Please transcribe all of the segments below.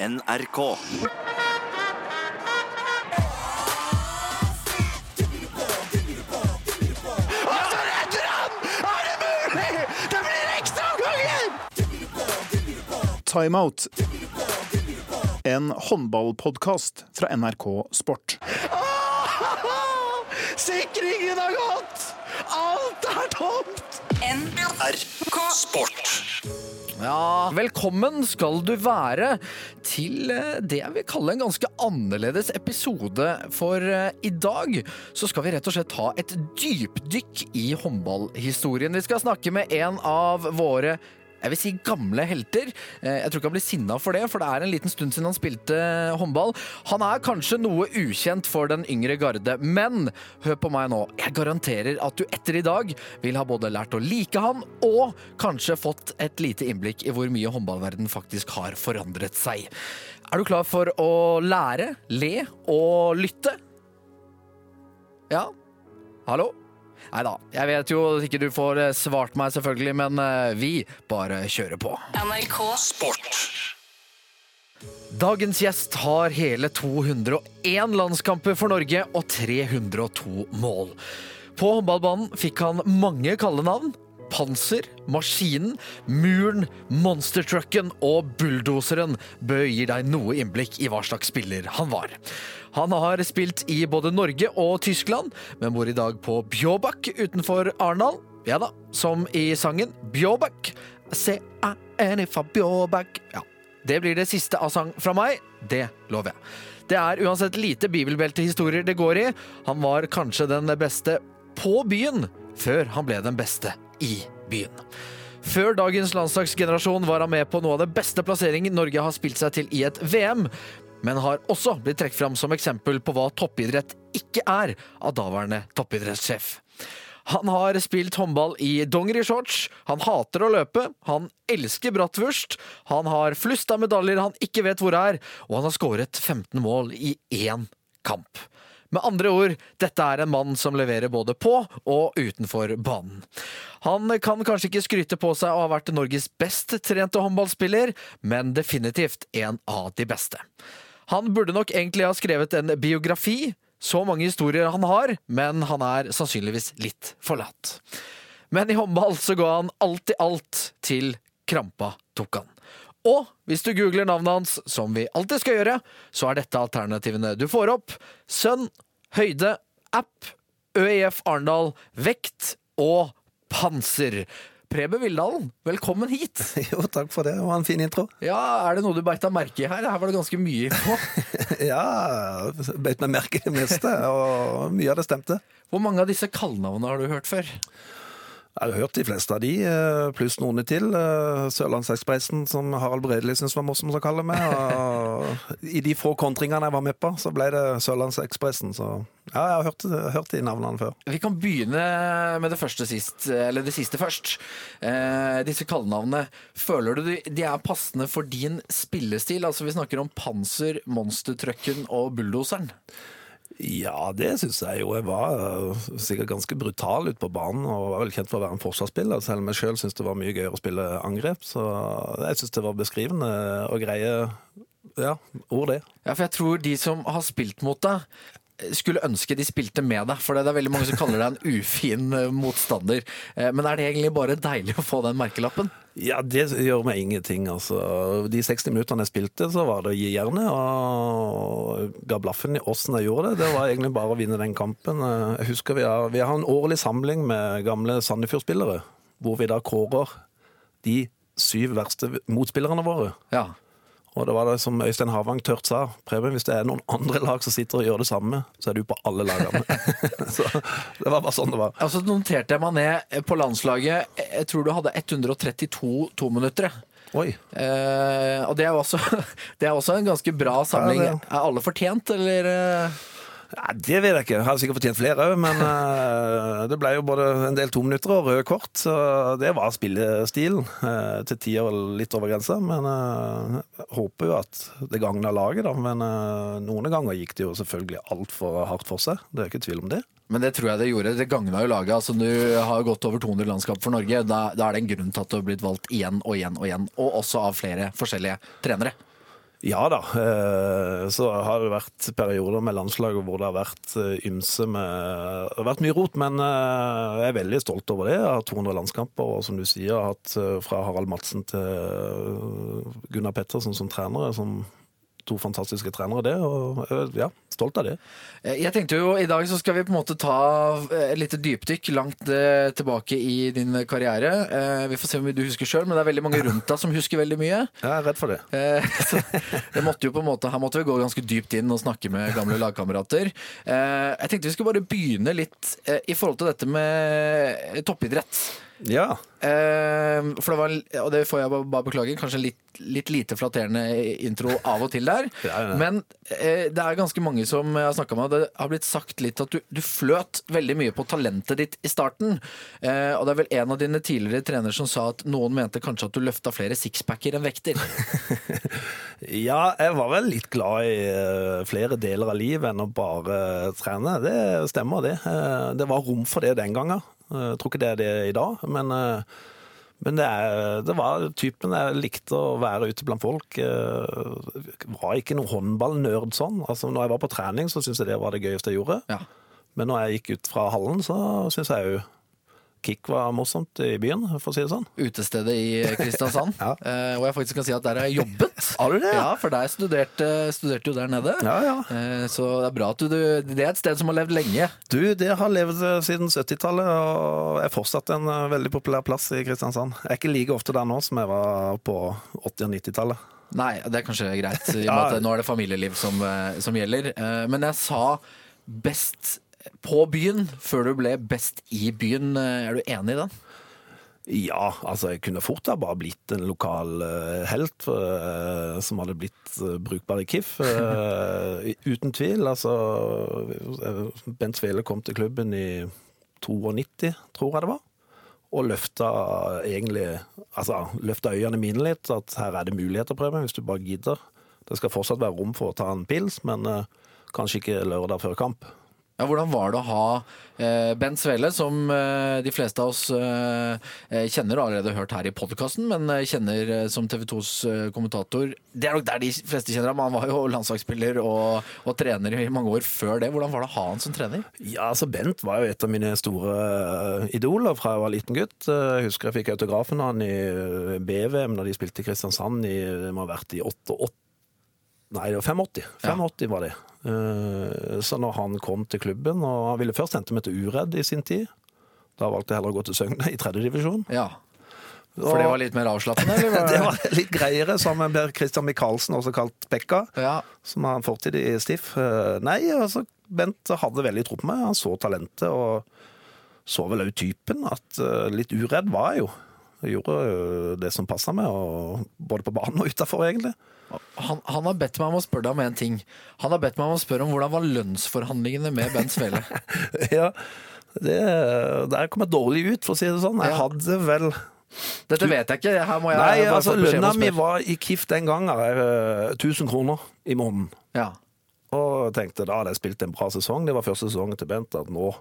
NRK. Timeout. En håndballpodkast fra NRK Sport. Sikringen har gått! Alt er tomt! NRK Sport. Ja, velkommen skal du være til eh, det jeg vil kalle en ganske annerledes episode. For eh, i dag så skal vi rett og slett ta et dypdykk i håndballhistorien. Vi skal snakke med en av våre jeg vil si gamle helter. Eh, Jeg tror ikke han blir sinna for det, for det er en liten stund siden han spilte håndball. Han er kanskje noe ukjent for den yngre garde, men hør på meg nå. Jeg garanterer at du etter i dag vil ha både lært å like han, og kanskje fått et lite innblikk i hvor mye håndballverden faktisk har forandret seg. Er du klar for å lære, le og lytte? Ja? Hallo? Nei da, jeg vet jo ikke du får eh, svart meg, selvfølgelig, men eh, vi bare kjører på. NRK Sport. Dagens gjest har hele 201 landskamper for Norge og 302 mål. På håndballbanen fikk han mange kallenavn. Panser, Maskinen, Muren, Monstertrucken og Bulldoseren bør gi deg noe innblikk i hva slags spiller han var. Han har spilt i både Norge og Tyskland, men bor i dag på Bjåbakk utenfor Arendal. Ja da, som i sangen Bjåbakk. C-a-n-i Bjåbakk. Ja, det blir det siste av sang fra meg. Det lover jeg. Det er uansett lite bibelbeltehistorier det går i. Han var kanskje den beste på byen før han ble den beste i byen. Før dagens landslagsgenerasjon var han med på noe av det beste plasseringen Norge har spilt seg til i et VM, men har også blitt trukket fram som eksempel på hva toppidrett ikke er av daværende toppidrettssjef. Han har spilt håndball i dongerishorts, han hater å løpe, han elsker bratwurst, han har flust av medaljer han ikke vet hvor er, og han har skåret 15 mål i én kamp. Med andre ord, dette er en mann som leverer både på og utenfor banen. Han kan kanskje ikke skryte på seg å ha vært Norges best trente håndballspiller, men definitivt en av de beste. Han burde nok egentlig ha skrevet en biografi, så mange historier han har, men han er sannsynligvis litt forlatt. Men i håndball så går han alt i alt til krampa tok han. Og hvis du googler navnet hans, som vi alltid skal gjøre, så er dette alternativene du får opp. Sønn, høyde, app, ØIF Arendal, vekt og panser. Preben Vildalen, velkommen hit. Jo, takk for det. Det var en fin intro. Ja, Er det noe du beit deg merke i her? Her var det ganske mye på. Ja, beit meg merke i det meste, og mye av det stemte. Hvor mange av disse kallenavnene har du hørt før? Jeg har hørt de fleste av de, eh, pluss noen til. Eh, Sørlandsekspressen, som Harald Bredeli syntes var morsom å kalle meg. Og I de få kontringene jeg var med på, så ble det Sørlandsekspressen. Så ja, jeg har hørt, hørt de navnene før. Vi kan begynne med det første sist, eller det siste først. Eh, disse kallenavnene, føler du de, er passende for din spillestil? Altså Vi snakker om Panser, Monstertrucken og Bulldoseren. Ja, det syns jeg jo. Jeg var eh, sikkert ganske brutal ute på banen og var vel kjent for å være en forsvarsspiller, selv om jeg sjøl syns det var mye gøyere å spille angrep. Så jeg syns det var beskrivende og greie ja, ord, det. Ja, for jeg tror de som har spilt mot deg, skulle ønske de spilte med deg. For det er veldig mange som kaller deg en ufin eh, motstander. Eh, Men er det egentlig bare deilig å få den merkelappen? Ja, det gjør meg ingenting, altså. De 60 minuttene jeg spilte, så var det å gi jernet, og ga blaffen i åssen jeg gjorde det. Det var egentlig bare å vinne den kampen. Jeg husker vi har, vi har en årlig samling med gamle Sandefjord-spillere, hvor vi da kårer de syv verste motspillerne våre. Ja. Og det var det som Øystein Havang tørt sa. Preben, hvis det er noen andre lag som sitter og gjør det samme, så er du på alle lagene. så det var bare sånn det var. Altså noterte jeg meg ned på landslaget. Jeg tror du hadde 132 tominuttere. Oi. Eh, og det er, også, det er også en ganske bra samling. Ja, Er alle fortjent, eller? Ja, det vet jeg ikke. Jeg har sikkert fortjent flere òg, men uh, det ble jo både en del tominutter og røde kort. Så det var spillestilen. Uh, til tider litt over grensa, men uh, jeg håper jo at det gagna laget, da. Men noen ganger gikk det jo selvfølgelig altfor hardt for seg. Det er ikke tvil om det. Men det tror jeg det gjorde. Det gagna jo laget. Altså, du har gått over 200 landskap for Norge. Da, da er det en grunn til at du har blitt valgt igjen og igjen og igjen. Og også av flere forskjellige trenere. Ja da. eh, Så har det vært perioder med landslaget hvor det har vært eh, ymse med Det har vært mye rot, men eh, jeg er veldig stolt over det. Jeg har 200 landskamper, og som du sier, hatt fra Harald Madsen til Gunnar Pettersen som trenere. som To fantastiske trenere, det. Og eh, ja, stolt av det. Eh, Jeg tenkte jo I dag så skal vi på en måte ta eh, et lite dypdykk langt eh, tilbake i din karriere. Vi får se om du husker sjøl, men det er veldig mange rundt deg som husker veldig mye. Jeg er redd for det. Det måtte jo på en måte, her måtte vi gå ganske dypt inn og snakke med gamle lagkamerater. Jeg tenkte vi skulle bare begynne litt i forhold til dette med toppidrett. Ja. Eh, for det var, og det får jeg bare, beklage, kanskje litt, litt lite flatterende intro av og til der. Ja, ja. Men eh, det er ganske mange som jeg har snakka med, det har blitt sagt litt at du, du fløt veldig mye på talentet ditt i starten. Eh, og det er vel en av dine tidligere trenere som sa at noen mente kanskje at du løfta flere sixpacker enn vekter. Ja, jeg var vel litt glad i flere deler av livet enn å bare trene. Det stemmer, det. Det var rom for det den gangen. Jeg tror ikke det er det i dag, men, men det, er, det var typen jeg likte å være ute blant folk. Jeg var ikke noen håndballnerd sånn. Altså, når jeg var på trening, så syntes jeg det var det gøyeste jeg gjorde. Ja. Men når jeg gikk ut fra hallen, så syns jeg jo kick var morsomt i byen, for å si det sånn. Utestedet i Kristiansand. Ja. eh, og jeg faktisk kan si at der har jeg jobbet. Har du det? Ja, for deg studerte, studerte jo der nede. Ja, ja. Eh, Så det er bra at du, du Det er et sted som har levd lenge. Du, det har levd eh, siden 70-tallet og er fortsatt en eh, veldig populær plass i Kristiansand. Jeg er ikke like ofte der nå som jeg var på 80- og 90-tallet. Nei, det er kanskje greit, i og med at nå er det familieliv som, som gjelder. Men jeg sa best på byen før du ble best i byen. Eh, Er du enig i den? Ja, altså jeg kunne fort ha bare blitt en lokal uh, helt uh, som hadde blitt uh, brukbar i KIF. uten tvil. Altså Bent Svele kom til klubben i 92, tror jeg det var. Og løfta egentlig Altså løfta øynene mine litt. At her er det muligheter, Preben, hvis du bare gidder. Det skal fortsatt være rom for å ta en pils, men kanskje ikke lørdag før kamp. Ja, hvordan var det å ha eh, Bent Svele, som eh, de fleste av oss eh, eh, kjenner og allerede hørt her i podkasten, men eh, kjenner eh, som TV 2s eh, kommentator Det er nok der de fleste kjenner ham. Han var jo landslagsspiller og, og trener i mange år før det. Hvordan var det å ha han som trener? Ja, altså Bent var jo et av mine store idoler fra jeg var liten gutt. Jeg husker jeg fikk autografen av han i BVM da de spilte i Kristiansand i må ha vært i 88 Nei, det var 85. ja. var det. Eh, Så når han kom til klubben, og han ville først hente meg til Uredd i sin tid Da valgte jeg heller å gå til Søgne i tredje divisjon. Ja, For det var litt mer avslappende, eller? Det var litt greiere, sammen med Christian Michaelsen, også kalt Pekka Ja, som har en fortid i Stiff. Eh, Nei, altså, Bent hadde veldig tro på meg. Han så talentet, og så vel òg typen. At eh, litt uredd var jeg jo. Jeg gjorde det som passa meg, og både på banen og utafor, egentlig. han, han har bedt meg om å spørre deg om en ting. Han har bedt meg om å spørre om hvordan var lønnsforhandlingene med Bent Svele? ja, det, Der kom jeg dårlig ut, for å si det sånn. Jeg hadde vel Dette vet jeg ikke. Her må jeg Nei, bare altså lønna mi var i KIF den gangen eh, 1000 kroner i måneden. Ja. Og tenkte da hadde jeg spilt en bra sesong. Det var første sesongen til Bent at nå,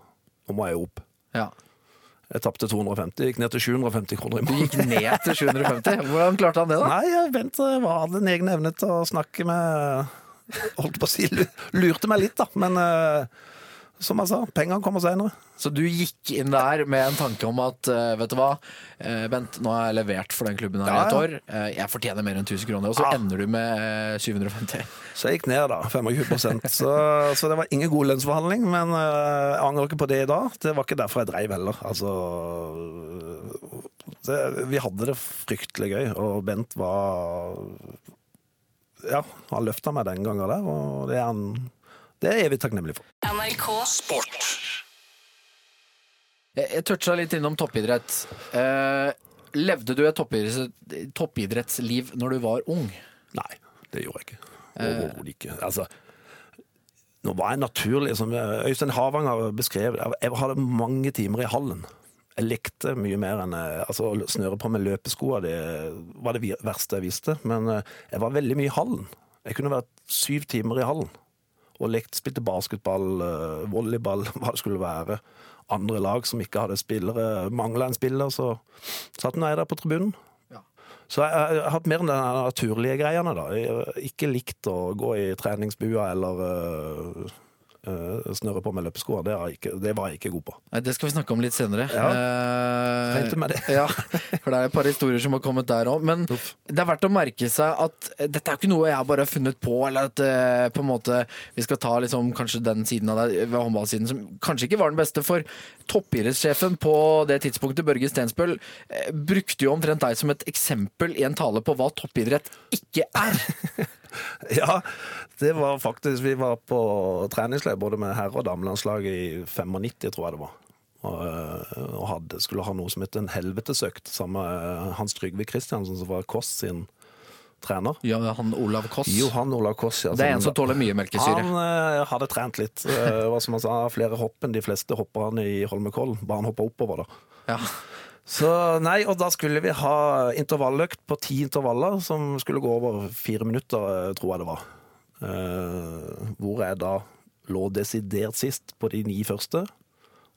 nå må jeg opp. ja. Jeg tapte 250, gikk ned til 750 kroner i Du måneden. gikk ned til 750. Hvordan klarte han det, da? Nei, Bent hadde en egen evne til å snakke med Holdt på å si Lurte meg litt, da. Men eh, som jeg sa, pengene kommer seinere. Så du gikk inn der med en tanke om at eh, vet du hva, eh, Bent, nå har jeg levert for den klubben her i Ja, et år. Eh, Jeg fortjener mer enn 1000 kroner. Og så Ja. ender du med eh, 750. Så jeg gikk ned, da. 25% så, så det var ingen god lønnsforhandling. Men eh, jeg angrer ikke på det i dag. Det var ikke derfor jeg dreiv heller. Altså det, Vi hadde det fryktelig gøy, og Bent var Ja, han løfta meg den gangen der, og det er han det er vi takknemlige takknemlig for. NRK Sport. Jeg, jeg toucha litt innom toppidrett. Eh, levde du et toppidretts, toppidrettsliv når du var ung? Nei, det gjorde jeg ikke. Overhodet ikke. Altså, nå var jeg naturlig, som Øystein Havanger beskrev, jeg hadde mange timer i hallen. Jeg lekte mye mer enn eh, altså, å snøre på med løpeskoa. Det var det verste jeg visste. Men eh, jeg var veldig mye i hallen. Jeg kunne vært syv timer i hallen og lekt, spilte basketball, eh, volleyball, hva det skulle være. Andre lag som ikke hadde spillere, mangla en spiller, så satt nå jeg der på tribunen. Ja. Så jeg, jeg har hatt mer enn de naturlige greiene, da. Jeg ikke likt å gå i treningsbua eller øh, snøre på med løpesko. Det, det var jeg ikke god på. Nei, Det skal vi snakke om litt senere. Ja. Eh, Regnet med det. ja, for det er et par historier som har kommet der òg. Men Uff. det er verdt å merke seg at eh, dette er jo ikke noe jeg bare har funnet på, eller at uh, på en måte vi skal ta liksom kanskje den siden av deg ved håndballsiden som kanskje ikke var den beste. For toppidrettssjefen på det tidspunktet, Børge Stensbøl, eh, brukte jo omtrent deg som et eksempel i en tale på hva toppidrett ikke er. Ja, det var faktisk Vi var på treningsleir både med herre- og damelandslaget i 95, tror jeg det var. Og, øh, og hadde, skulle ha noe som het en helvetesøkt sammen med Hans Trygve Kristiansen, som var Kåss sin trener. Ja, han Olav Koss. Johan Olav Koss ja. Det er en som tåler mye melkesyre. Han eh, hadde trent litt. eh, hva som han sa, flere hopp enn de fleste hopperne i Holmenkollen. Bare han hoppa oppover, da. Ja. Så nei, og da skulle vi ha intervalløkt på ti intervaller, som skulle gå over fire minutter, eh, tror jeg det var. Uh, hvor jeg da lå desidert sist på de ni første.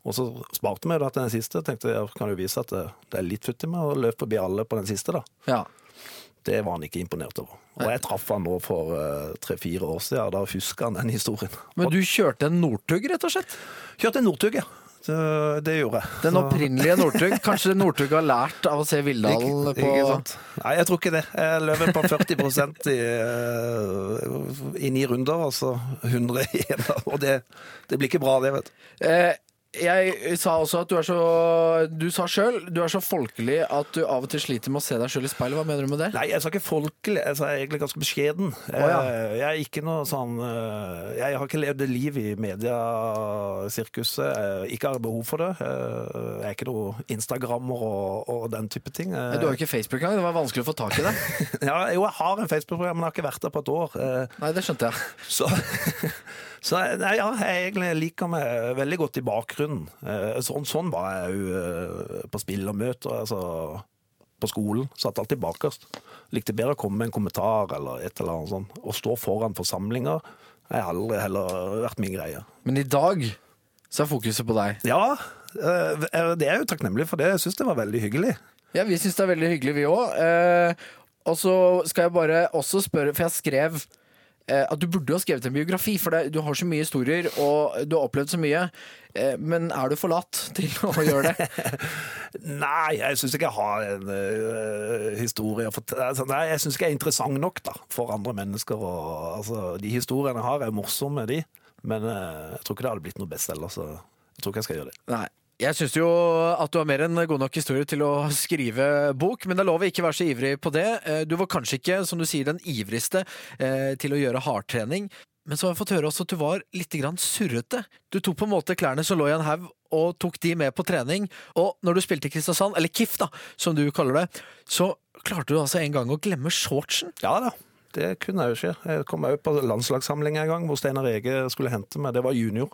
Og så sparte vi da til den siste. Tenkte jeg kan jo vise at det, det er litt futt i meg å løpe forbi alle på den siste, da. ja. Det var han ikke imponert over. Og jeg traff han nå for eh, tre-fire år siden, da husker han den historien. Men du kjørte en Northug, rett og slett? Kjørte en Northug, ja. Det, det gjorde jeg. Den opprinnelige Northug. Kanskje Northug har lært av å se Vildalen på? Nei, jeg tror ikke det. Jeg løp på 40 i, eh, i ni runder, altså 100 i en. Og det, det blir ikke bra, det, vet du. Eh, jeg sa også at du er så Du sa sjøl du er så folkelig at du av og til sliter med å se deg sjøl i speilet. Hva mener du med det? Nei, jeg sa ikke folkelig, jeg sa egentlig ganske beskjeden. Oh, ja. Jeg, jeg er ikke noe sånn eh, Jeg har ikke levd liv i mediasirkuset. Jeg ikke har behov for det. Jeg er ikke noe Instagrammer og, og den type ting. Du har jo ikke Facebook engang. Det var vanskelig å få tak i det. Ja, jo, jeg har en Facebook-program, men jeg har ikke vært der på et år. Eh, Nei, det skjønte jeg. Så, så nei, ja, jeg egentlig liker meg veldig godt i bakgrunnen. Eh, Sånn, sånn var jeg jo eh, på spillermøter, altså på skolen. Satt alltid bakerst. Likte bedre å komme med en kommentar eller et eller annet sånt. Å stå foran forsamlinger har aldri heller vært min greie. Men i dag så er fokuset på deg. Ja, eh, det er jo takknemlig for det. Jeg syns det var veldig hyggelig. Ja, vi syns det er veldig hyggelig, vi òg. Og så skal jeg bare også spørre, for jeg skrev at du burde jo ha skrevet en biografi, for det, du har så mye historier og du har opplevd så mye. Eh, men er du for lat til å gjøre det? Nei, jeg syns ikke jeg har en uh, historie. Altså, nei, jeg syns ikke jeg er interessant nok da, for andre mennesker. Og, altså, de historiene jeg har, er morsomme, de. Men uh, jeg tror ikke det hadde blitt noe bestselger, så jeg tror ikke jeg skal gjøre det. Nei. Jeg syns jo at du har mer enn god nok historie til å skrive bok, men det er lov å ikke være så ivrig på det. Eh, Du var kanskje ikke, som du sier, den ivrigste eh, til å gjøre hardtrening. Men så har jeg fått høre også at du var litt surrete. Du tok på en måte klærne som lå i en haug, og tok de med på trening. Og når du spilte i Kristiansand, eller KIF, da, som du kaller det, så klarte du altså en gang å glemme shortsen. Ja da, det kunne jeg jo ikke. Jeg kom òg på landslagssamling en gang hvor Steinar Ege skulle hente meg. Det var junior.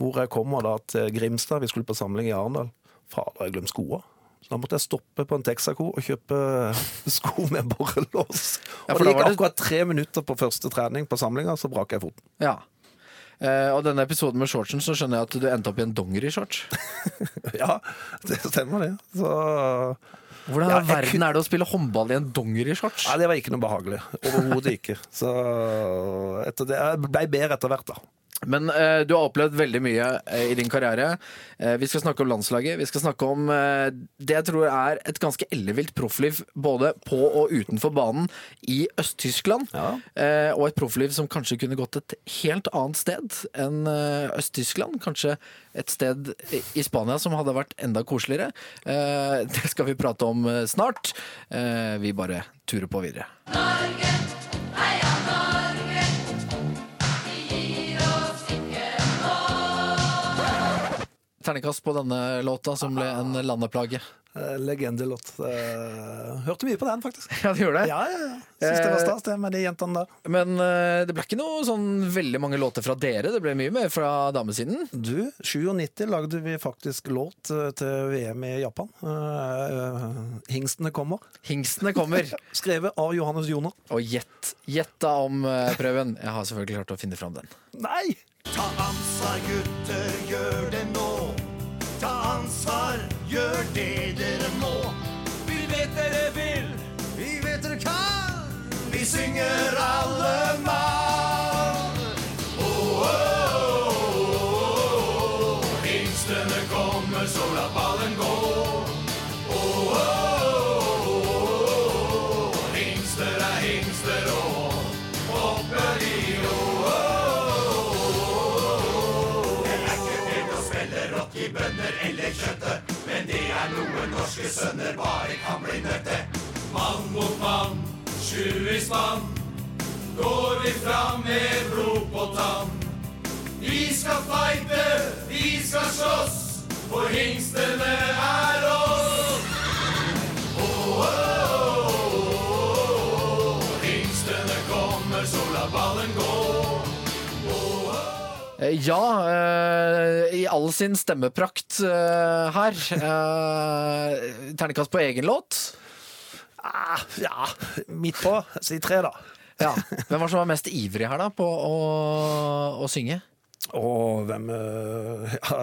Hvor jeg kommer da til Grimstad. Vi skulle på samling i Arendal. Fader, jeg glemte skoa. Så da måtte jeg stoppe på en Texaco og kjøpe sko med borrelås. Og det gikk det- akkurat tre minutter på første trening på samlinga, så brak jeg foten. Ja. Eh, og denne episoden med shortsen, så skjønner jeg at du endte opp i en dongerishorts. Ja, det stemmer det. Så Hvordan i Ja, verden kunne... er det å spille håndball i en dongerishorts? Nei, det var ikke noe behagelig. Overhodet ikke. Så det Jeg ble bedre etter hvert, da. Men eh, du har opplevd veldig mye eh, i din karriere. Eh, vi skal snakke om landslaget. Vi skal snakke om eh, det jeg tror er et ganske ellevilt proffliv både på og utenfor banen i Øst-Tyskland. Ja. Eh, og et proffliv som kanskje kunne gått et helt annet sted enn eh, Øst-Tyskland. Kanskje et sted i- Spania som hadde vært enda koseligere. Eh, det skal vi prate om snart. Eh, vi bare turer på videre. Terningkast på denne låta, som ble en landeplage. Eh, Legendelåt. Eh, Hørte mye på den, faktisk. Ja, det gjorde det. Ja, ja, ja. Syns det var stas, det med de jentene der. Men eh, det ble ikke noe sånn veldig mange låter fra dere. Det ble mye mer fra damesiden. Du, 97 lagde vi faktisk låt til VM i Japan. Hingstene kommer. Hingstene kommer. Skrevet av Johannes Joner. Og gjett. Gjett da om prøven. Jeg har selvfølgelig klart å finne fram den. Nei! Ta ansvar, gutter, gjør det nå. Ta ansvar, gjør det dere må. Vi vet dere vil, vi vet dere kan. Vi synger av. bønner eller kjøttet, men det er noe norske sønner bare kan bli nødt til. Mann mot mann, sju i spann, går vi fram med blod på tann. Vi skal fighte, vi skal slåss, for hingstene er oss. Åh, åh, Ja, eh, i all sin stemmeprakt eh, her. Ternekast Terningkast på egen låt. Ah, ja, midt på. Si tre, da. Ja. Hvem var som var mest ivrig her da på å, å synge? Og hvem eh, ja,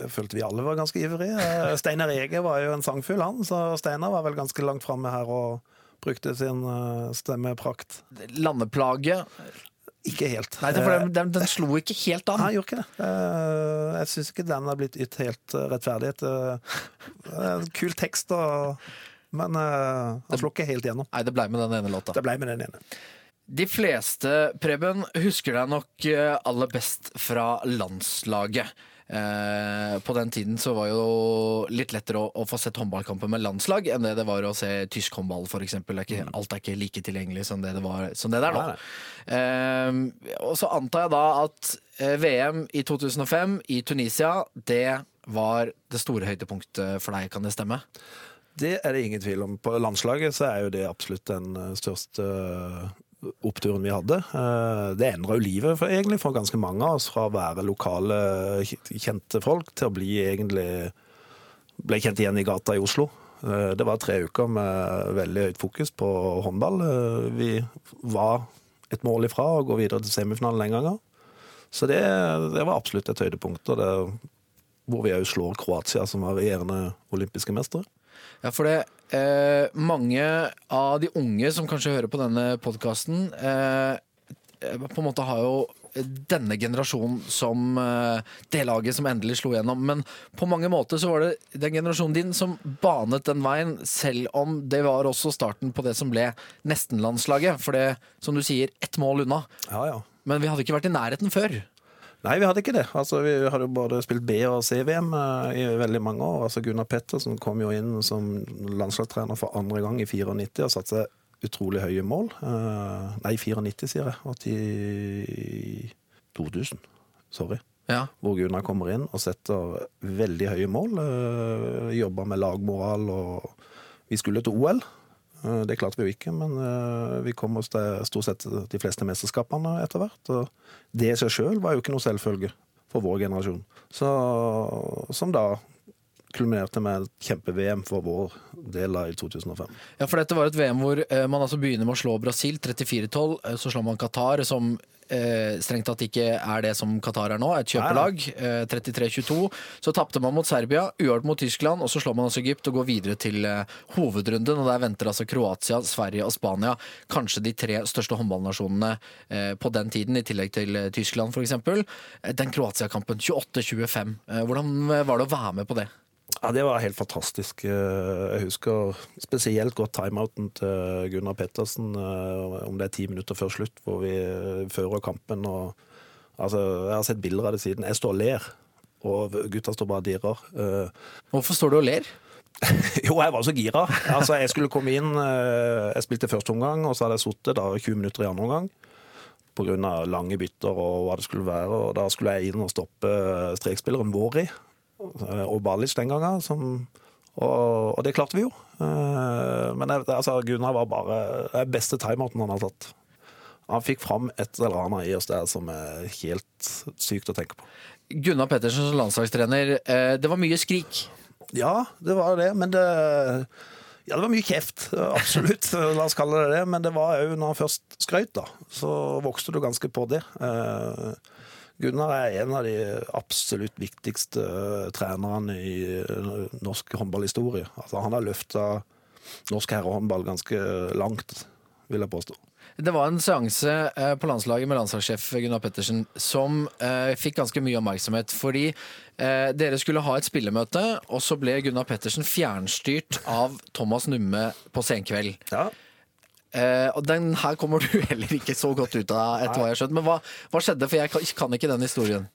Jeg følte vi alle var ganske ivrige. Eh, Steinar Ege var jo en sangfull, han, så Steinar var vel ganske langt framme her og brukte sin eh, stemmeprakt. Landeplage? Ikke helt. Nei, er for den, den, den slo ikke helt Nei, an. han gjorde ikke det. Eh, Jeg syns ikke den har blitt ytt helt eh, rettferdighet. Eh, er Kul tekst, og, men eh, han slo ikke helt gjennom. Nei, det blei med den ene låta. Det ble med den ene. De fleste, Preben, husker deg nok eh, aller best fra landslaget. Eh, på den tiden så var jo litt lettere å, å få sett håndballkamper med landslag enn det det var å se tysk håndball, f.eks. Ikke, alt er ikke like tilgjengelig som det det, var, som det det er nå. Eh, og så antar jeg da at eh, VM i 2005 i Tunisia, det var det store høydepunktet for deg, kan det stemme? Det er det ingen tvil om. På landslaget så er jo det absolutt den største oppturen vi hadde. Eh, Det endra jo livet for, egentlig for ganske mange av oss, fra å være lokale, kjente folk til å bli egentlig ble kjent igjen i gata i Oslo. Eh, Det var tre uker med veldig høyt fokus på håndball. Eh, Vi var et mål ifra å gå videre til semifinalen en gang. Så det, det var absolutt et høydepunkt. Og det, hvor vi òg slår Kroatia, som var regjerende olympiske mestere. Ja, for det eh, mange av de unge som kanskje hører på denne podkasten, eh, eh, på en måte har jo denne generasjonen som eh, det laget som endelig slo gjennom. Men på mange måter så var det den generasjonen din som banet den veien, selv om det var også starten på det som ble nestenlandslaget. For det, som du sier, ett mål unna. Ja, ja. Men vi hadde ikke vært i nærheten før. Nei, vi hadde ikke det. Altså, vi hadde jo både spilt B- og C-VM eh, i veldig mange år. Altså, Gunnar Pettersen kom jo inn som landslagstrener for andre gang i 94 og satte seg utrolig høye mål. Eh, nei, 94, sier jeg. 80 2000. Sorry. Ja. Hvor Gunnar kommer inn og setter veldig høye mål. Uh, Jobber med lagmoral og Vi skulle til OL. Eh, Det klarte vi jo ikke, men eh, vi kom oss til stort sett de fleste mesterskapene etter hvert. Og det i seg sjøl var jo ikke noe selvfølge for vår generasjon. Så, som da kulminerte med et kjempe-VM for vår del av i 2005. Ja, for dette var et VM hvor eh, man altså begynner med å slå Brasil 34-12. eh, Så slår man Qatar, som strengt tatt ikke er det som Qatar er nå, et kjøpelag. Eh, 33-22. Så tapte man mot Serbia, uavgjort mot Tyskland, og så slår man også Egypt og går videre til eh, hovedrunden. Og der venter altså Kroatia, Sverige og Spania, kanskje de tre største håndballnasjonene eh, på den tiden, i tillegg til eh, Tyskland f.eks. Eh, den Kroatia-kampen 28-25. Eh, hvordan eh, var det å være med på det? Ja, Det var helt fantastisk. Eh, Jeg husker spesielt godt timeouten til Gunnar Pettersen, eh, om det er ti minutter før slutt, hvor vi eh, fører kampen. Og, altså, jeg har sett bilder av det siden. Jeg står og ler, og gutta står bare og dirrer. Hvorfor står du og ler? Jo, jeg var så gira. Altså, jeg skulle komme inn Jeg spilte første omgang, og så hadde jeg sittet da 20 minutter i andre omgang. Pga. lange bytter og hva det skulle være. Og da skulle jeg inn og stoppe strekspilleren Våri og Balic den gangen. Som, og, og det klarte vi jo. Eh, Men altså, Gunnar var bare den beste timeouten han har tatt. Han fikk fram et eller annet i oss der som er helt sykt å tenke på. Gunnar Pettersen som landslagstrener, eh, det var mye skrik. Ja, det var det, men det Ja, det var mye kjeft, absolutt. La oss kalle det det. Men det var òg når han først skrøt, da. Så vokste du ganske på det. Eh, Gunnar er en av de absolutt viktigste eh, trenerne i eh, norsk håndballhistorie. Altså, han har løfta norsk herrehåndball ganske langt vil jeg påstå. Det var en seanse eh, på landslaget med landslagssjef Gunnar Pettersen som eh, fikk ganske mye oppmerksomhet. Fordi eh, dere skulle ha et spillemøte, og så ble Gunnar Pettersen fjernstyrt av Thomas Numme på senkveld. Ja. Eh, og den her kommer du heller ikke så godt ut av, etter hva jeg har skjønt. Men hva, hva skjedde? For jeg kan, kan ikke den historien.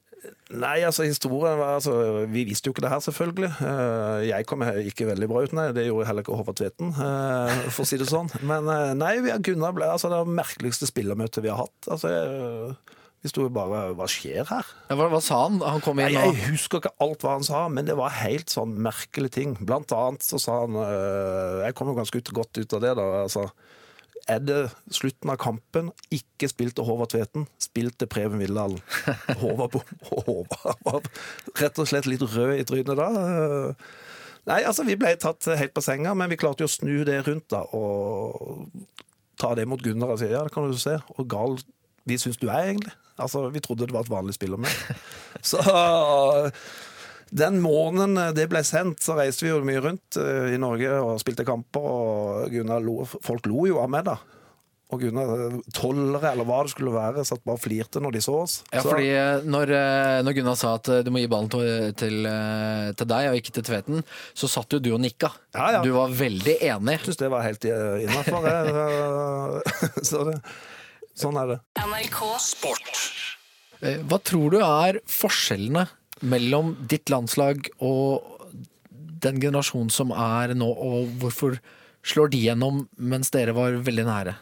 Nei, altså historien var altså, Vi visste jo ikke det her, selvfølgelig. Uh, Jeg kom ikke veldig bra ut, nei. Det gjorde heller ikke Håvard Tveten, uh, for å si det sånn. Men eh, nei, vi har Gunnar ble altså det merkeligste spillermøtet vi har hatt. Altså, jeg- vi sto jo bare Hva skjer her? Ja, Hva, hva sa han? Han kom inn og jeg husker ikke alt hva han sa, men det var helt sånn merkelige ting. Blant annet så sa han øh, Jeg kom jo ganske ut, godt ut av det, da. Altså, er det slutten av kampen, ikke spilte Håvard Tveten, spilte Preben Vildalen. Håvard, Håvard var rett og slett litt rød i trynet da. Nei, altså vi ble tatt helt på senga, men vi klarte jo å snu det rundt da, og ta det mot Gunnar og si ja, det kan du se, og gal vi syns du er egentlig. Altså, vi trodde det var et vanlig spill med. Så den måneden det ble sendt, så reiste vi jo mye rundt eh, i Norge og spilte kamper, og Gunnar lo, folk lo jo av meg, da. Og Gunnar, eh, tollere eller hva det skulle være, satt bare og flirte når de så oss. Ja, Så- fordi eh, når, eh, når Gunnar sa at eh, du må gi ballen til, til, eh, til deg og ikke til Tveten, så satt jo du og nikka. Ja, ja. Du var veldig enig. Jeg syns det var helt innafor. Så det, sånn er det. NRK Sport. Hva tror du er forskjellene mellom ditt landslag og den generasjonen som er nå, og hvorfor slår de gjennom mens dere var veldig nære?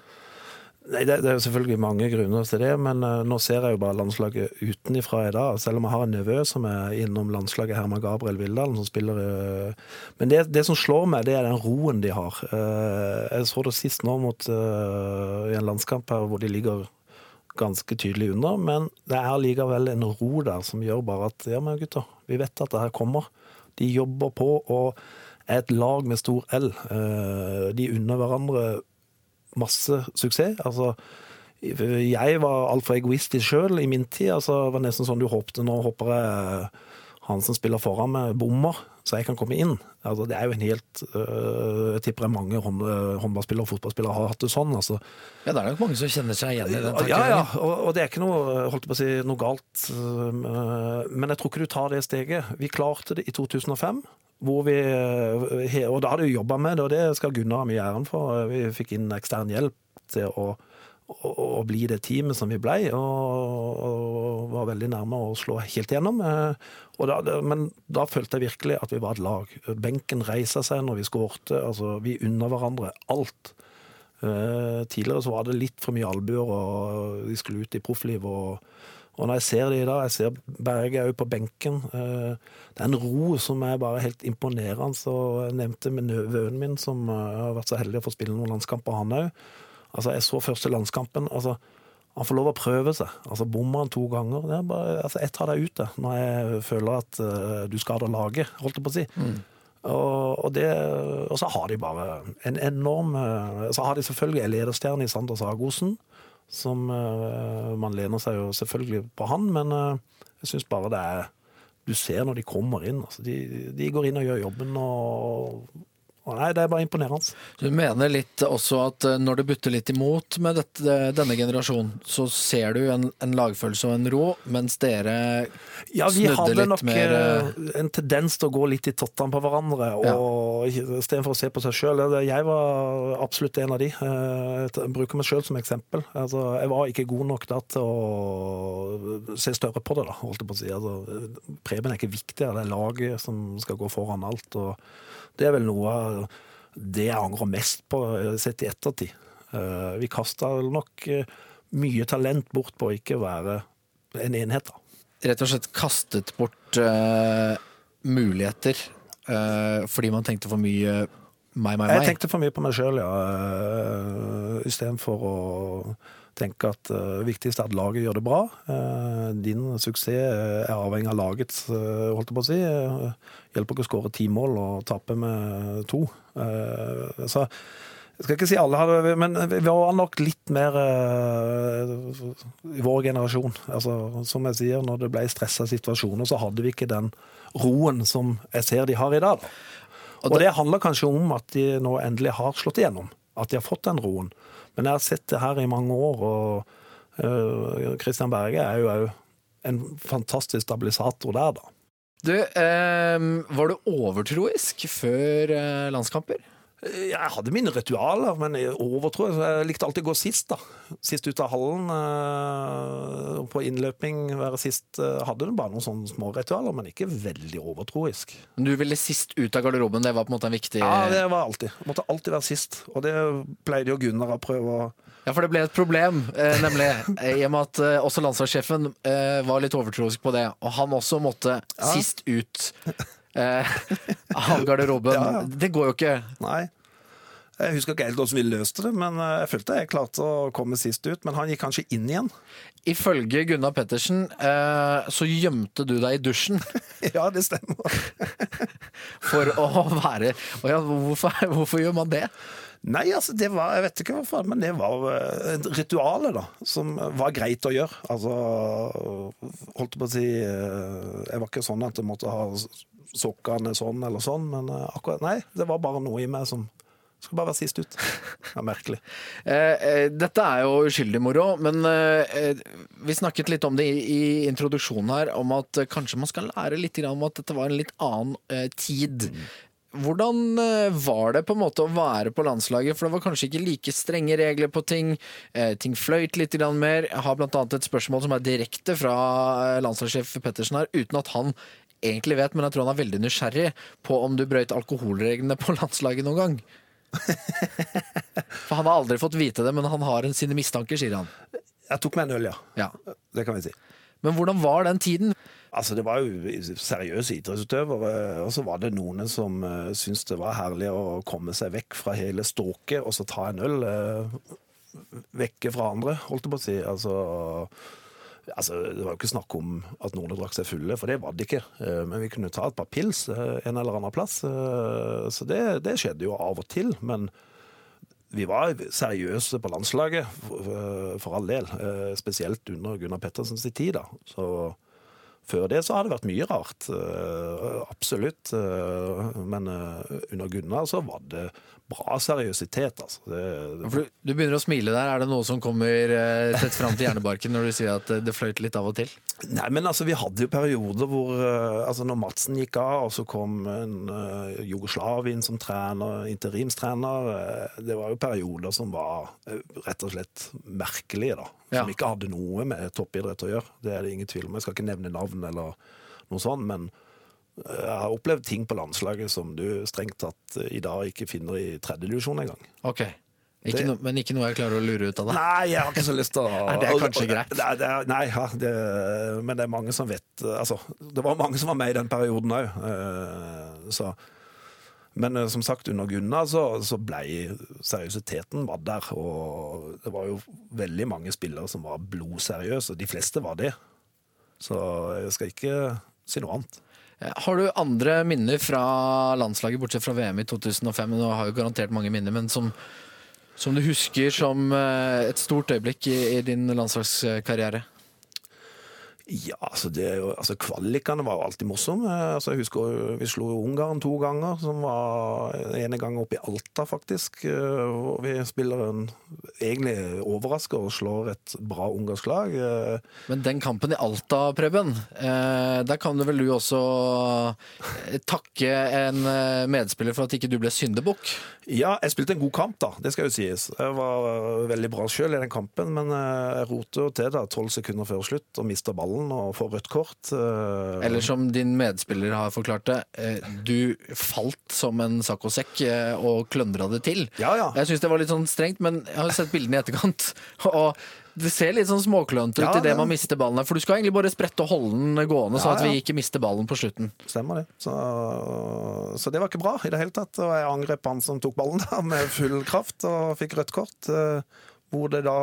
Nei, det, det er jo selvfølgelig mange grunner til det, men uh, nå ser jeg jo bare landslaget utenifra i dag. Selv om jeg har en nevø som er innom landslaget, Herman Gabriel Vildalen, som spiller uh, Men det, det som slår meg, det er den roen de har. Uh, jeg så det sist nå mot i en landskamp her hvor de ligger ganske tydelig under, men det er likevel en ro der som gjør bare at ja, men gutter, vi vet at det her kommer. De jobber på og er et lag med stor L. Eh, De unner hverandre masse suksess. Altså, jeg var altfor egoistisk sjøl i min tid. Altså, det var nesten sånn du håpte nå håper jeg han som spiller foran meg, bommer, så jeg kan komme inn. Altså, det er jo en helt øh, Jeg tipper mange hånd, håndballspillere og fotballspillere har hatt det sånn. Altså. Ja, det er nok mange som kjenner seg igjen i den Ja, ja, og, og det er ikke noe, holdt på å si, noe galt. øh, Men jeg tror ikke du tar det steget. Vi klarte det i 2005. Hvor vi, øh, og da hadde vi jobba med det, og det skal Gunnar ha mye æren for. Vi fikk inn ekstern hjelp til å, å, å bli det teamet som vi ble, og, og var veldig nærme å slå helt gjennom. Eh, da, men da følte jeg virkelig at vi var et lag. Benken reisa seg når vi skårte. Altså, vi unna hverandre alt. Eh, tidligere så var det litt for mye albuer, og de skulle ut i proffliv. Og, og når jeg ser det i dag, jeg ser Berge òg på benken eh, Det er en ro som er bare helt imponerende. Så jeg nevnte med nevøen min, som har vært så heldig å få spille noen landskamper, han òg. Altså, jeg så første landskampen. altså han får lov å prøve seg. Altså Bommer han to ganger. Det er bare, altså, jeg tar deg ut det, når jeg føler at uh, du skader laget, holdt jeg på å si. Og, og, det, og så har de bare en enorm uh, Så har de selvfølgelig en lederstjerne i Sander Sagosen. Som uh, Man lener seg jo selvfølgelig på han, men jeg syns bare det er Du ser når de kommer inn. Altså, de, de går inn og gjør jobben og, og Nei, det er bare imponerende. Du mener litt også at eh, når det butter litt imot med dette, denne generasjonen, så ser du en, en lagfølelse og en ro, mens dere Ja, vi snudde hadde litt mer nok en tendens til å gå litt i tottene på hverandre, og istedenfor å se på seg sjøl. Jeg var absolutt en av de. Eh, Jeg bruker meg sjøl som eksempel. Altså, jeg var ikke god nok da til å se større på det, da, holdt jeg på å si. Altså, Preben er ikke viktigere, det er laget som skal gå foran alt. og Det er vel noe av det jeg angrer mest på, eh, sett i ettertid. Eh, Vi kasta nok eh, mye talent bort på å ikke være en enhet, da. rett og slett kastet bort uh, muligheter uh, fordi man tenkte for mye meg, meg, meg? Jeg tenkte for mye på meg sjøl, ja. Uh, Istedenfor å tenke at uh, det viktigste er at laget gjør det bra. Uh, din suksess er avhengig av lagets, uh, holdt jeg på å si. Eh, hjelper ikke å skåre ti mål og tape med to. Eh, så jeg skal ikke si alle hadde Men vi var nok litt mer eh, i vår generasjon. Altså, som jeg sier, når det ble stressa situasjoner, så hadde vi ikke den roen som jeg ser de har i dag. Da. Og det- handler kanskje om at de nå endelig har slått igjennom. At de har fått den roen. Men jeg har sett det her i mange år, og Kristian Christian Berge er jo òg en fantastisk stabilisator der, da. Du, eh, var du overtroisk før eh, landskamper? Jeg hadde mine ritualer, men jeg overtrå. Jeg likte alltid å gå sist, da. Sist ut av hallen. øh, På innløping være sist. øh, Hadde bare noen sånne små ritualer, men ikke veldig overtroisk. Du ville sist ut av garderoben, det var på en måte en viktig Ja, det var alltid. Jeg måtte alltid være sist. Og det pleide jo Gunnar å prøve å Ja, for det ble et problem, eh, nemlig. eh, I og med at eh, også landslagssjefen eh, var litt overtroisk på det, og han også måtte sist ut eh, av garderoben. Ja. Det går jo ikke. Nei. Jeg husker ikke helt hvordan vi løste det, men øh, jeg følte jeg klarte å komme sist ut. Men han gikk kanskje inn igjen. Ifølge Gunnar Pettersen eh, så gjemte du deg i dusjen Ja, det stemmer. for å være ja, hvorfor, hvorfor gjør man det? Nei, altså, det var Jeg vet ikke hvorfor, men det var øh, et ritual, da. Som var greit å gjøre. Altså Holdt på å si Jeg var ikke sånn at jeg måtte ha sokkene sånn eller sånn, men øh, akkurat Nei, det var bare noe i meg som skal bare være sist ut. Det er merkelig. Eh, eh, dette er jo uskyldig moro, men eh, eh, vi snakket litt om det i, introduksjonen her, om at eh, kanskje man skal lære litt grann om at dette var en litt annen eh, tid. Hvordan eh, var det på en måte å være på landslaget? For det var kanskje ikke like strenge regler på ting. Eh, ting fløyt litt grann mer. Jeg har annet et spørsmål som er direkte fra eh, landslagssjef Pettersen her, uten at han egentlig vet, men jeg tror han er veldig nysgjerrig på om du brøyt alkoholreglene på landslaget noen gang. For han har aldri fått vite det, men han har en- sine mistanker, sier han. Jeg tok meg en øl, ja. Ja. Det kan vi si. Men hvordan var den tiden? Altså, Det var jo seriøse idrettsutøvere, og så var det noen som uh, syntes det var herlig å komme seg vekk fra hele ståket og så ta en øl uh, vekke fra andre, holdt jeg på å si. Altså, altså, Det var jo ikke snakk om at noen drakk seg fulle, for det var det ikke. Eh, Men vi kunne ta et par pils eh, en eller annen plass. eh, Så det, det skjedde jo av og til. Men vi var seriøse på landslaget, for, all del. Spesielt under Gunnar Pettersens tid. da. Så før det så har det vært mye rart. Absolutt. Men under Gunnar så var det bra seriøsitet, altså. Det, det... du, du begynner å smile der. Er det noe som kommer eh, tett fram til hjernebarken når du sier at eh, det fløyt litt av og til? Nei, men altså, vi hadde jo perioder hvor eh, altså Når Madsen gikk av, og så kom en uh, Jugoslav inn som trener, interimstrener eh, Det var jo perioder som var eh, rett og slett merkelige, da. Som Ja. ikke hadde noe med toppidrett å gjøre. Det er det ingen tvil om. Jeg skal ikke nevne navn eller noe sånt, men jeg har opplevd ting på landslaget som du strengt tatt eh, i dag ikke finner i tredjedivisjon engang. Okay. Ikke no, men ikke noe jeg klarer å lure ut av deg? Nei, jeg har ikke så lyst til å Er det kanskje greit? Nei, det er, nei ja, det, men det er mange som vet Altså, det var mange som var med i den perioden òg. så men eh, som sagt, under Gunnar så, så ble seriøsiteten var der. Og det var jo veldig mange spillere som var blodseriøse. De fleste var det. Så jeg skal ikke si noe annet. Har du andre minner fra landslaget, bortsett fra VM i 2005? Du har jo garantert mange minner, men som, som du husker som eh, et stort øyeblikk i, i din landslagskarriere? Ja, altså, det altså Kvalikene var jo alltid morsomme. Altså, jeg husker vi slo Ungarn to ganger, som var ene gang oppe i Alta, faktisk. eh, hvor Vi spiller en egentlig overrasker og slår et bra ungarsk lag. eh. Men den kampen i Alta, Preben, eh, der kan du vel du også takke en medspiller for at ikke du ble syndebukk? Ja, jeg spilte en god kamp, da. Det skal jo sies. Jeg var veldig bra sjøl i den kampen, men jeg roter til da tolv sekunder før slutt og mister ballen og får rødt kort. eh. Eller som din medspiller har forklart det, eh, du falt som en saccosekk eh, og kløndra det til. Ja, ja. Jeg syns det var litt sånn strengt, men jeg har sett bildene i etterkant. Og det ser litt sånn småklønete ut Ja, idet man mister ballen her. For du skal egentlig bare sprette og holde den gående, sånn Ja, at vi ikke mister ballen på slutten. Stemmer det. Så, så det var ikke bra i det hele tatt. Og jeg angrep han som tok ballen da med full kraft og fikk rødt kort. Hvor det da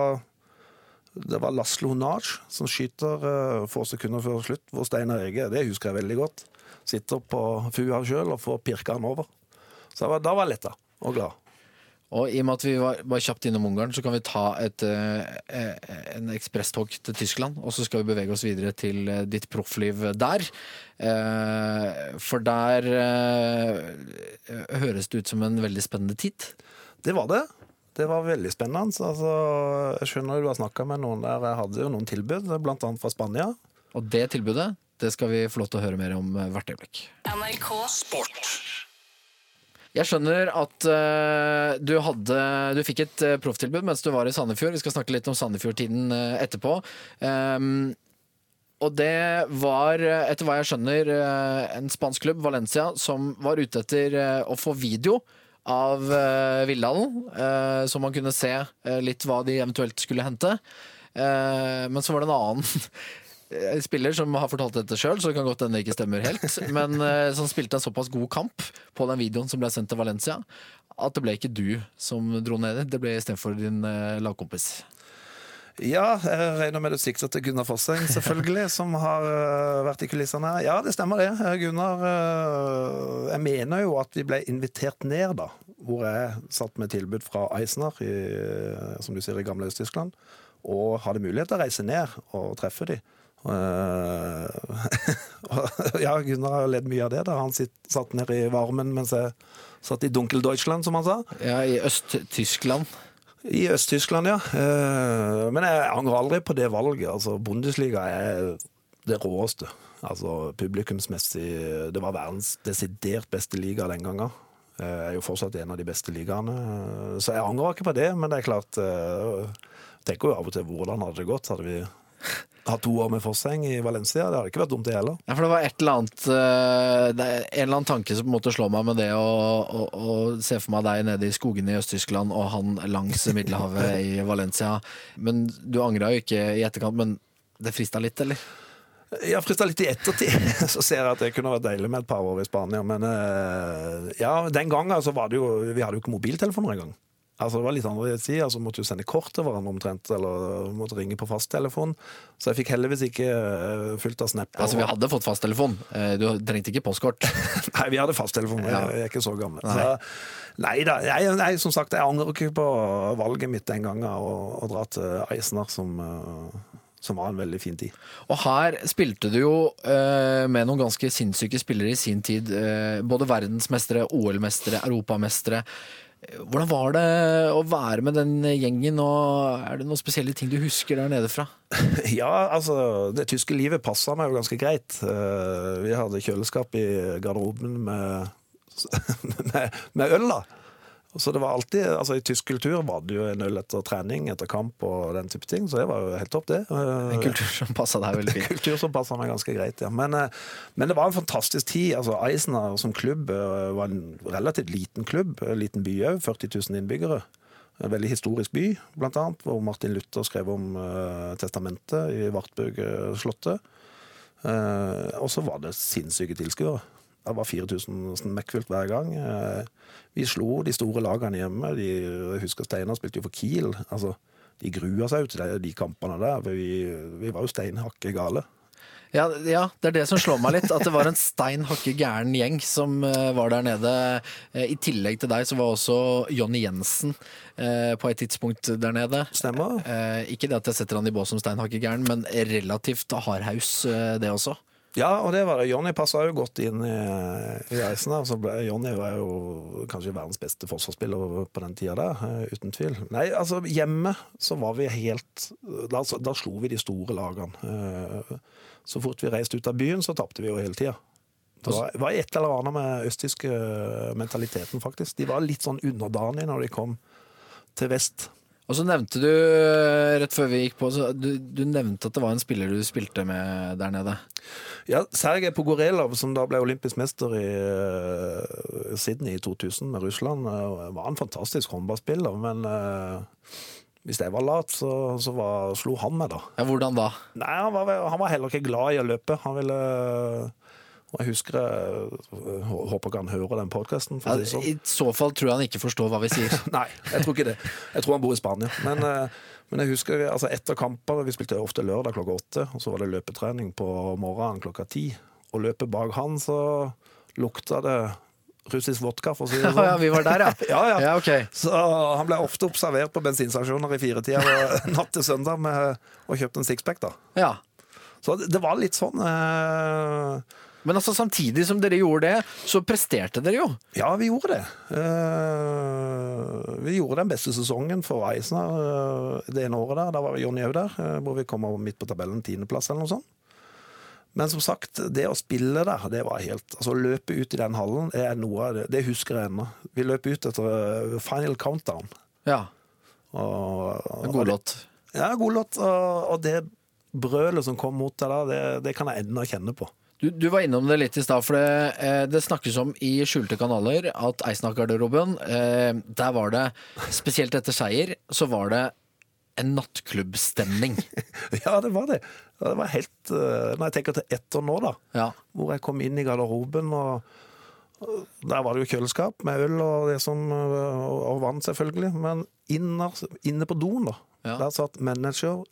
Det var Laslo Naj som skyter uh, få sekunder før slutt, hvor Steinar Ege, det husker jeg veldig godt, sitter på fua sjøl og får pirka han over. Så var, da var jeg letta og glad. Og i og med at vi var, var kjapt innom Ungarn, så kan vi ta et, eh, en ekspresstog til Tyskland. Og så skal vi bevege oss videre til eh, ditt proffliv der. Eh, for der eh, høres det ut som en veldig spennende tid. Det var det. Det var veldig spennende. Altså, jeg skjønner du har snakka med noen der. Jeg hadde jo noen tilbud, annet fra Spania. Og det tilbudet det skal vi få lov til å høre mer om eh, hvert øyeblikk. NRK Jeg skjønner at uh, du, hadde, du fikk et uh, profftilbud mens du var i Sandefjord. Vi skal snakke litt om Sandefjord-tiden uh, etterpå. Um, og det var, etter hva jeg skjønner, en spansk klubb, Valencia, som var ute etter å få video av uh, Villalen, uh, så man kunne se uh, litt hva de eventuelt skulle hente. Uh, men så var det en annen spiller som har fortalt dette sjøl, så det kan godt hende det ikke stemmer helt. Men som spilte en såpass god kamp på den videoen som ble sendt til Valencia, at det ble ikke du som dro ned. Det ble istedenfor din lagkompis. Ja, jeg regner med du sikter til Gunnar Fosseng, selvfølgelig, som har øh, vært i kulissene her. Ja, det stemmer det. Eh, Gunnar øh, Jeg mener jo at vi ble invitert ned, da. Hvor jeg satt med tilbud fra Eisner, i, som du sier, i gamle Øst-Tyskland. Og hadde mulighet til å reise ned og treffe de. Eh, ja, Gunnar har ledd mye av det. da Han sitt, satt nede i varmen mens jeg satt i Dunkel Deutschland, som han sa. Ja, I Øst-Tyskland. I Øst-Tyskland, ja. Eh, Men jeg angrer aldri på det valget. Altså, Bundesliga er det råeste. Altså publikumsmessig Det var verdens desidert beste liga den gangen. Jeg er jo fortsatt en av de beste ligaene. Eh, Så jeg angrer ikke på det, men det er klart eh, Jeg tenker jo av og til hvordan hadde det gått? Hadde vi hatt to år med Fosseng i Valencia? Det hadde ikke vært dumt, det heller. Ja, for det var et eller annet eh, En eller annen tanke som på en måte slår meg med det å, å, å se for meg deg nede i skogene i Øst-Tyskland og han langs Middelhavet i Valencia. Men du angra jo ikke i etterkant, men det frista litt, eller? Jeg frista litt i ettertid. Så ser jeg at det kunne vært deilig med et par år i Spania. Men eh, ja, den gangen så var det jo Vi hadde jo ikke mobiltelefoner engang. Altså Det var litt annerledes tid, altså måtte jo sende kort til hverandre omtrent, eller måtte ringe på fasttelefon. Så jeg fikk heldigvis ikke uh, fullt av snapper. Altså, vi hadde fått fasttelefon. Eh, Du trengte ikke postkort. Nei, vi hadde fasttelefon. Ja. Jeg er ikke så gammel. Nei. Så, nei da. Jeg, jeg, som sagt, jeg angrer ikke på valget mitt den gangen å dra til Eisner, som, uh, som var en veldig fin tid. Og her spilte du jo eh, med noen ganske sinnssyke spillere i sin tid. eh, både verdensmestere, OL-mestere, europamestere. Hvordan var det å være med den gjengen, og er det noen spesielle ting du husker der nede fra? Ja, altså, det tyske livet passa meg jo ganske greit. Eh, Vi hadde kjøleskap i garderoben med, med, med øl, da. Så det var alltid, altså I tysk kultur var det jo en øl etter trening, etter kamp og den type ting, så det var jo helt topp, det. En kultur som passa deg veldig fint. En kultur som passa meg ganske greit, ja. Men, eh, men det var en fantastisk tid. altså Eisner som klubb eh, var en relativt liten klubb, en liten by òg, 40 000 innbyggere. En veldig historisk by, blant annet, hvor Martin Luther skrev om uh, testamentet i Vartburg-slottet. Uh, og så var det sinnssyke tilskuere. Det var 4000 smekkfullt hver gang. Eh, vi slo de store lagene hjemme. De, jeg husker Steinar spilte jo for Kiel. Altså, de grua seg ut til de, de kampene der. For vi, vi var jo steinhakke gale. Ja, ja, det er det som slår meg litt. At det var en stein hakke gæren gjeng som eh, var der nede. Eh, I tillegg til deg så var også Jonny Jensen på et tidspunkt der nede. Stemmer. Ikke det at jeg setter han i bås som stein hakke gæren, men relativt hardhaus, det også. Ja, og det var det. Jonny passa jo godt inn i, i reisen. ble, Jonny var jo kanskje verdens beste forsvarsspiller på den tida der, eh, uten tvil. Nei, altså hjemme så var vi helt Da, da slo vi de store lagene. Eh, Så fort vi reiste ut av byen, så tapte vi jo hele tida. Det var, var et eller annet med østtyske mentaliteten, faktisk. De var litt sånn underdanige når de kom til vest. Og så nevnte du, eh, rett før vi gikk på, så du, du nevnte at det var en spiller du spilte med der nede. Ja, Sergej Pogorelov, som da ble olympisk mester i uh, Sydney i 2000 med Russland, uh, var en fantastisk håndballspiller. Men uh, hvis jeg var lat, så, så var, slo han meg, da. Ja, hvordan da? Nei, han var, han var heller ikke glad i å løpe. Han ville og Jeg husker jeg Håper ikke han hører den podkasten. Ja, I så fall tror jeg han ikke forstår hva vi sier. Nei, jeg tror ikke det. Jeg tror han bor i Spania. Men, eh, men jeg husker altså etter kamper Vi spilte ofte lørdag klokka åtte, og så var det løpetrening på morgenen klokka ti. Og løpet bak han, så lukta det russisk vodka, for å si det sånn. ja, vi var der, ja. Ja, ja. Ja, okay. Så han ble ofte observert på bensinstasjoner i firetida natt til søndag med og kjøpte en sixpack. da. Ja. Så det det var litt sånn eh, Men altså, samtidig som dere gjorde det, så presterte dere jo. Ja, vi gjorde det. Uh, vi gjorde den beste sesongen for Eisner uh, det ene året der. Da var Jonny òg der, uh, hvor vi kom midt på tabellen, tiendeplass eller noe sånt. Men som sagt, det å spille der, det var helt Altså, å løpe ut i den hallen er noe av det Det husker jeg ennå. Vi løp ut etter Final Countdown. Ja, Og, en god låt. Ja, god låt. Og, og det brølet som kom mot deg da, det, det kan jeg ennå kjenne på. Du, du var innom det litt i stad, for det, eh, det snakkes om i skjulte kanaler at Eisenach-garderoben eh, der var det, spesielt etter seier, så var det en nattklubbstemning. Ja, det var det. Det var helt uh, Når jeg tenker til etter nå, da. Ja. hvor jeg kom inn i garderoben, og og der var det jo kjøleskap med øl og det som og, og vann, selvfølgelig. Men inner, inne på doen, da, Ja. der satt manager,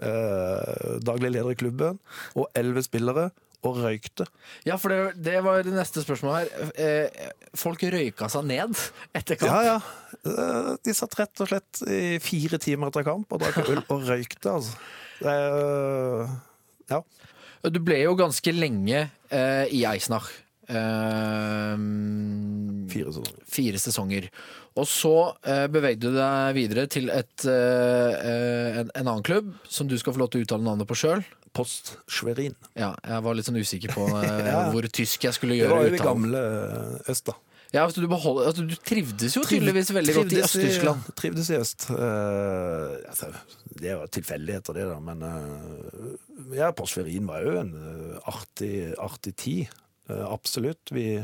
eh, daglig leder i klubben og elleve spillere og røykte. Ja, for det, det var det neste spørsmålet her. Eh, folk røyka seg ned etter kamp. Ja, ja. Eh, De satt rett og slett i fire timer etter kamp og drakk øl og røykte, altså. Er- ja. Du ble jo ganske lenge eh, i Eisenach. Eh, Fire sesonger. fire sesonger. Og så eh, bevegde du deg videre til et, eh, eh, en, en annen klubb, som du skal få lov til å uttale navnet på sjøl. Post Schwerin. Ja, jeg var litt sånn usikker på eh, Ja. hvor tysk jeg skulle gjøre Det var jo uttalen. gamle eh, øst, da. Ja, altså, du, behold, altså, du trivdes jo tydeligvis veldig godt i Øst-Tyskland. Trivdes i øst. Uh, altså, det er jo tilfeldigheter, det, da. Men uh, ja, Porsverin var jo en uh, artig, artig tid. Absolutt. Vi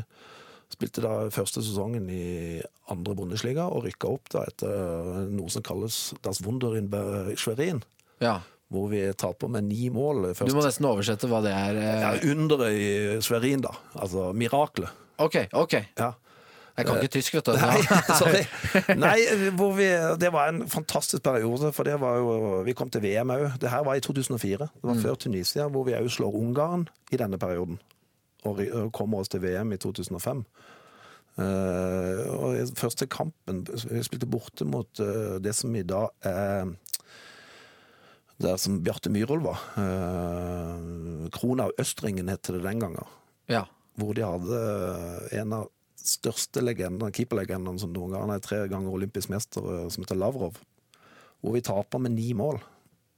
spilte da første sesongen i andre Bundesliga og rykka opp da etter noe som kalles Das Wunder in Schwerin. Ja. Hvor vi taper med ni mål først. Du må nesten oversette hva det er. eh. ja, underet i Sverin, da. Altså miraklet. Ok, ok. Ja. Jeg kan ikke tysk, vet du. Nei, sorry. Nei, hvor vi, det var en fantastisk periode, for det var jo Vi kom til VM òg. Det her var i 2004. Det var før Tunisia, hvor vi òg slår Ungarn i denne perioden. Og kommer oss til VM i 2005. Uh, og i første kampen Vi spilte borte mot uh, det som i dag er Der som Bjarte Myhrvold var. Uh, Krona av Østringen het det den gangen Ja. hvor de hadde en av største legendene, keeperlegendene som noen gang er tre ganger olympisk mester, eh, som heter Lavrov. Hvor vi taper med ni mål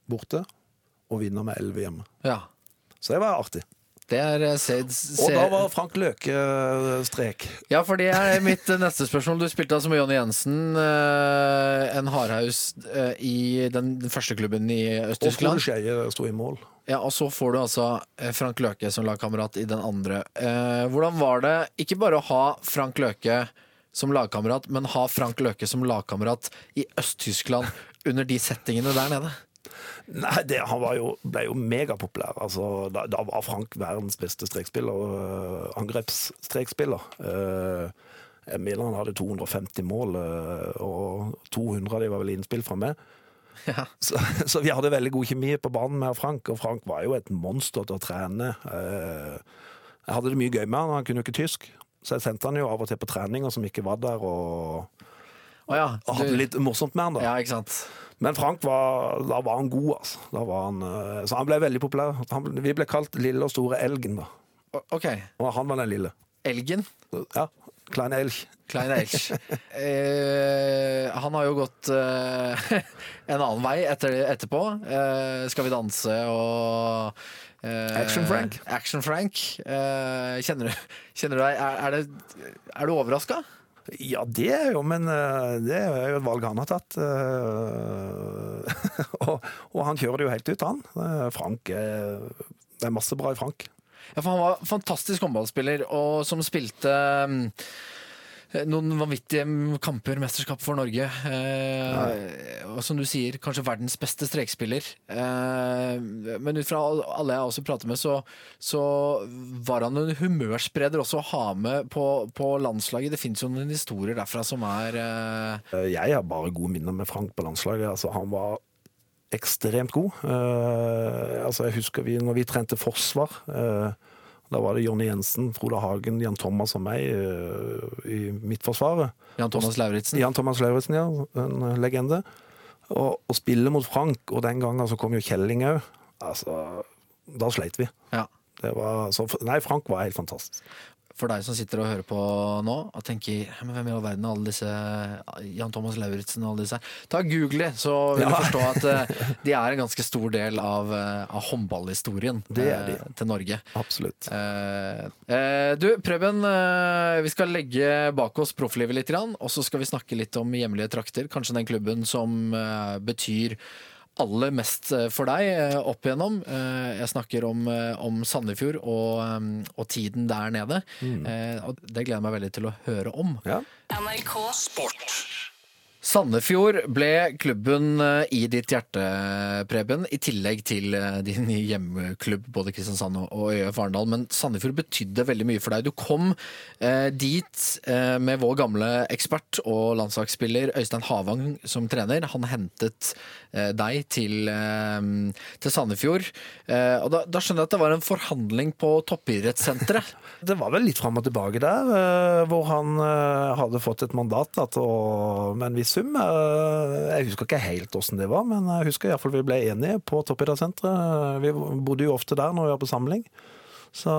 borte, og vinner med elleve hjemme. ja. Så det var artig. Det er Sed... se, se, Og da var Frank Løke eh, strek. Ja, for det er mitt eh, neste spørsmål. Du spilte altså med Jonny Jensen, eh, en hardhaus eh, i den, den første klubben i Og Frode Øst-Tyskland. Skeie sto i mål. Ja, og så får du altså eh, Frank Løke som lagkamerat i den andre. Eh, hvordan var det ikke bare å ha Frank Løke som lagkamerat, men ha Frank Løke som lagkamerat i Øst-Tyskland under de settingene der nede? Nei, det, Han var jo, ble jo megapopulær. Altså, da, da var Frank verdens beste strekspiller. øh, Angrepsstrekspiller. Mener han hadde 250 mål, øh, og 200 av de var vel innspill fra meg. Ja. Så, så vi hadde veldig god kjemi på banen med Frank, og Frank var jo et monster til å trene. Eh, Jeg hadde det mye gøy med han, han kunne jo ikke tysk. Så jeg sendte han jo av og til på treninger som ikke var der, og, Å ja. og hadde litt morsomt med han. da. ja, ikke sant. Men Frank var, da var han god, altså. Da var han, eh, så han ble veldig populær. Han, vi ble kalt Lille og store elgen, da. O- OK. Og han var den lille. Elgen. Ja, Kleine elg. Klein Elch. Eh, han har jo gått eh, en annen vei etter, etterpå. Eh, skal vi danse og eh, Action Frank. Action Frank. Eh, kjenner, du, kjenner du deg Er, er, det, er du overraska? Ja, det er jo, men eh, det er jo et valg han har tatt. eh, og, og han kjører det jo helt ut, han. Eh, Frank Det er masse bra i Frank. Ja, for han var fantastisk håndballspiller, og som spilte mm, noen vanvittige kamper, mesterskap for Norge. Eh, og som du sier, kanskje verdens beste strekspiller. Eh, men ut fra alle jeg også prater med, så, så var han en humørspreder også å ha med på, på landslaget. Det finnes jo noen historier derfra som er eh, Eh, Jeg har bare gode minner med Frank på landslaget. Altså, han var ekstremt god. Eh, altså, jeg husker vi, når vi trente forsvar. eh, da var det Jonny Jensen, Frode Hagen, Jan Thomas og meg eh, i Midtforsvaret. Jan Thomas Lauritzen. Jan Thomas Lauritzen, ja. En eh, legende. Og å spille mot Frank, og den gangen så kom jo Kjelling òg. Altså, da sleit vi. Ja. Det var, så, nei, Frank var helt fantastisk. For deg som sitter og hører på nå og tenker men hvem i all verden er alle disse Jan Thomas Lauritzen og alle disse. Ta Google det, så vil du forstå at uh, de er en ganske stor del av, uh, av håndballhistorien Det er de. uh, til Norge. Absolutt. Du, Preben, vi skal legge bak oss profflivet litt, og så skal vi snakke litt om hjemlige trakter. Kanskje den klubben som betyr aller mest eh, for deg eh, opp igjennom. Eh, jeg snakker om, om Sandefjord og, og tiden der nede. Mm. det gleder jeg meg veldig til å høre om. Ja. NRK Sandefjord ble klubben eh, i ditt hjerte, Preben, i tillegg til eh, din hjemmeklubb, både Kristiansand og- ØF Arendal. Men Sandefjord betydde veldig mye for deg. Du kom eh, dit eh, med vår gamle ekspert og landslagsspiller Øystein Havang som trener. Han hentet eh, deg til, eh, til Sandefjord. Og da, da skjønner jeg at det var en forhandling på toppidrettssenteret. Det var vel litt fram og tilbake der, hvor han hadde fått et mandat da, til å, med en viss sum. Eh, Jeg husker ikke helt åssen det var, men jeg husker iallfall vi ble enige på toppidrettssenteret. Vi bodde jo ofte der når vi var på samling. Så,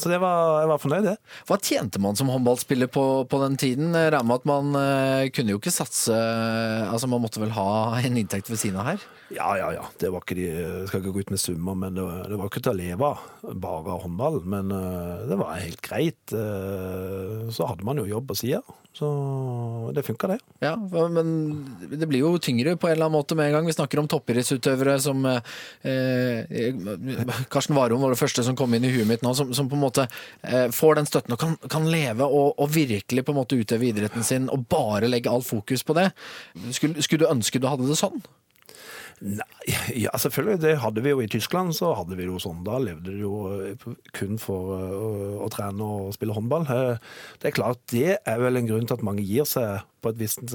så det var, jeg var fornøyd, det. Hva tjente man som håndballspiller på, på den tiden? Regner med at man eh, kunne jo ikke satse Altså Man måtte vel ha en inntekt ved siden av her? Ja, ja, ja. Det var ikke de, jeg skal ikke gå ut med summer, men det, var- det var ikke til å leve av, bare håndball. Men eh, det var helt greit. Eh, så hadde man jo jobb på sida, så det funka, det. Ja, men det blir jo tyngre på en eller annen måte med en gang. Vi snakker om toppidrettsutøvere som eh, Karsten Warholm var det første som kom inn i huet mitt nå, som, som på en måte eh, får den støtten og kan, kan leve og, og virkelig på en måte utøve idretten sin og bare legge all fokus på det. Skulle, skulle du ønske du hadde det sånn? Nei, ja, selvfølgelig. Det hadde vi jo i Tyskland. Så hadde vi jo sånn. Da levde det jo eh, kun for eh, å, å trene og spille håndball. Eh, Det er klart, det er vel en grunn til at mange gir seg på et visst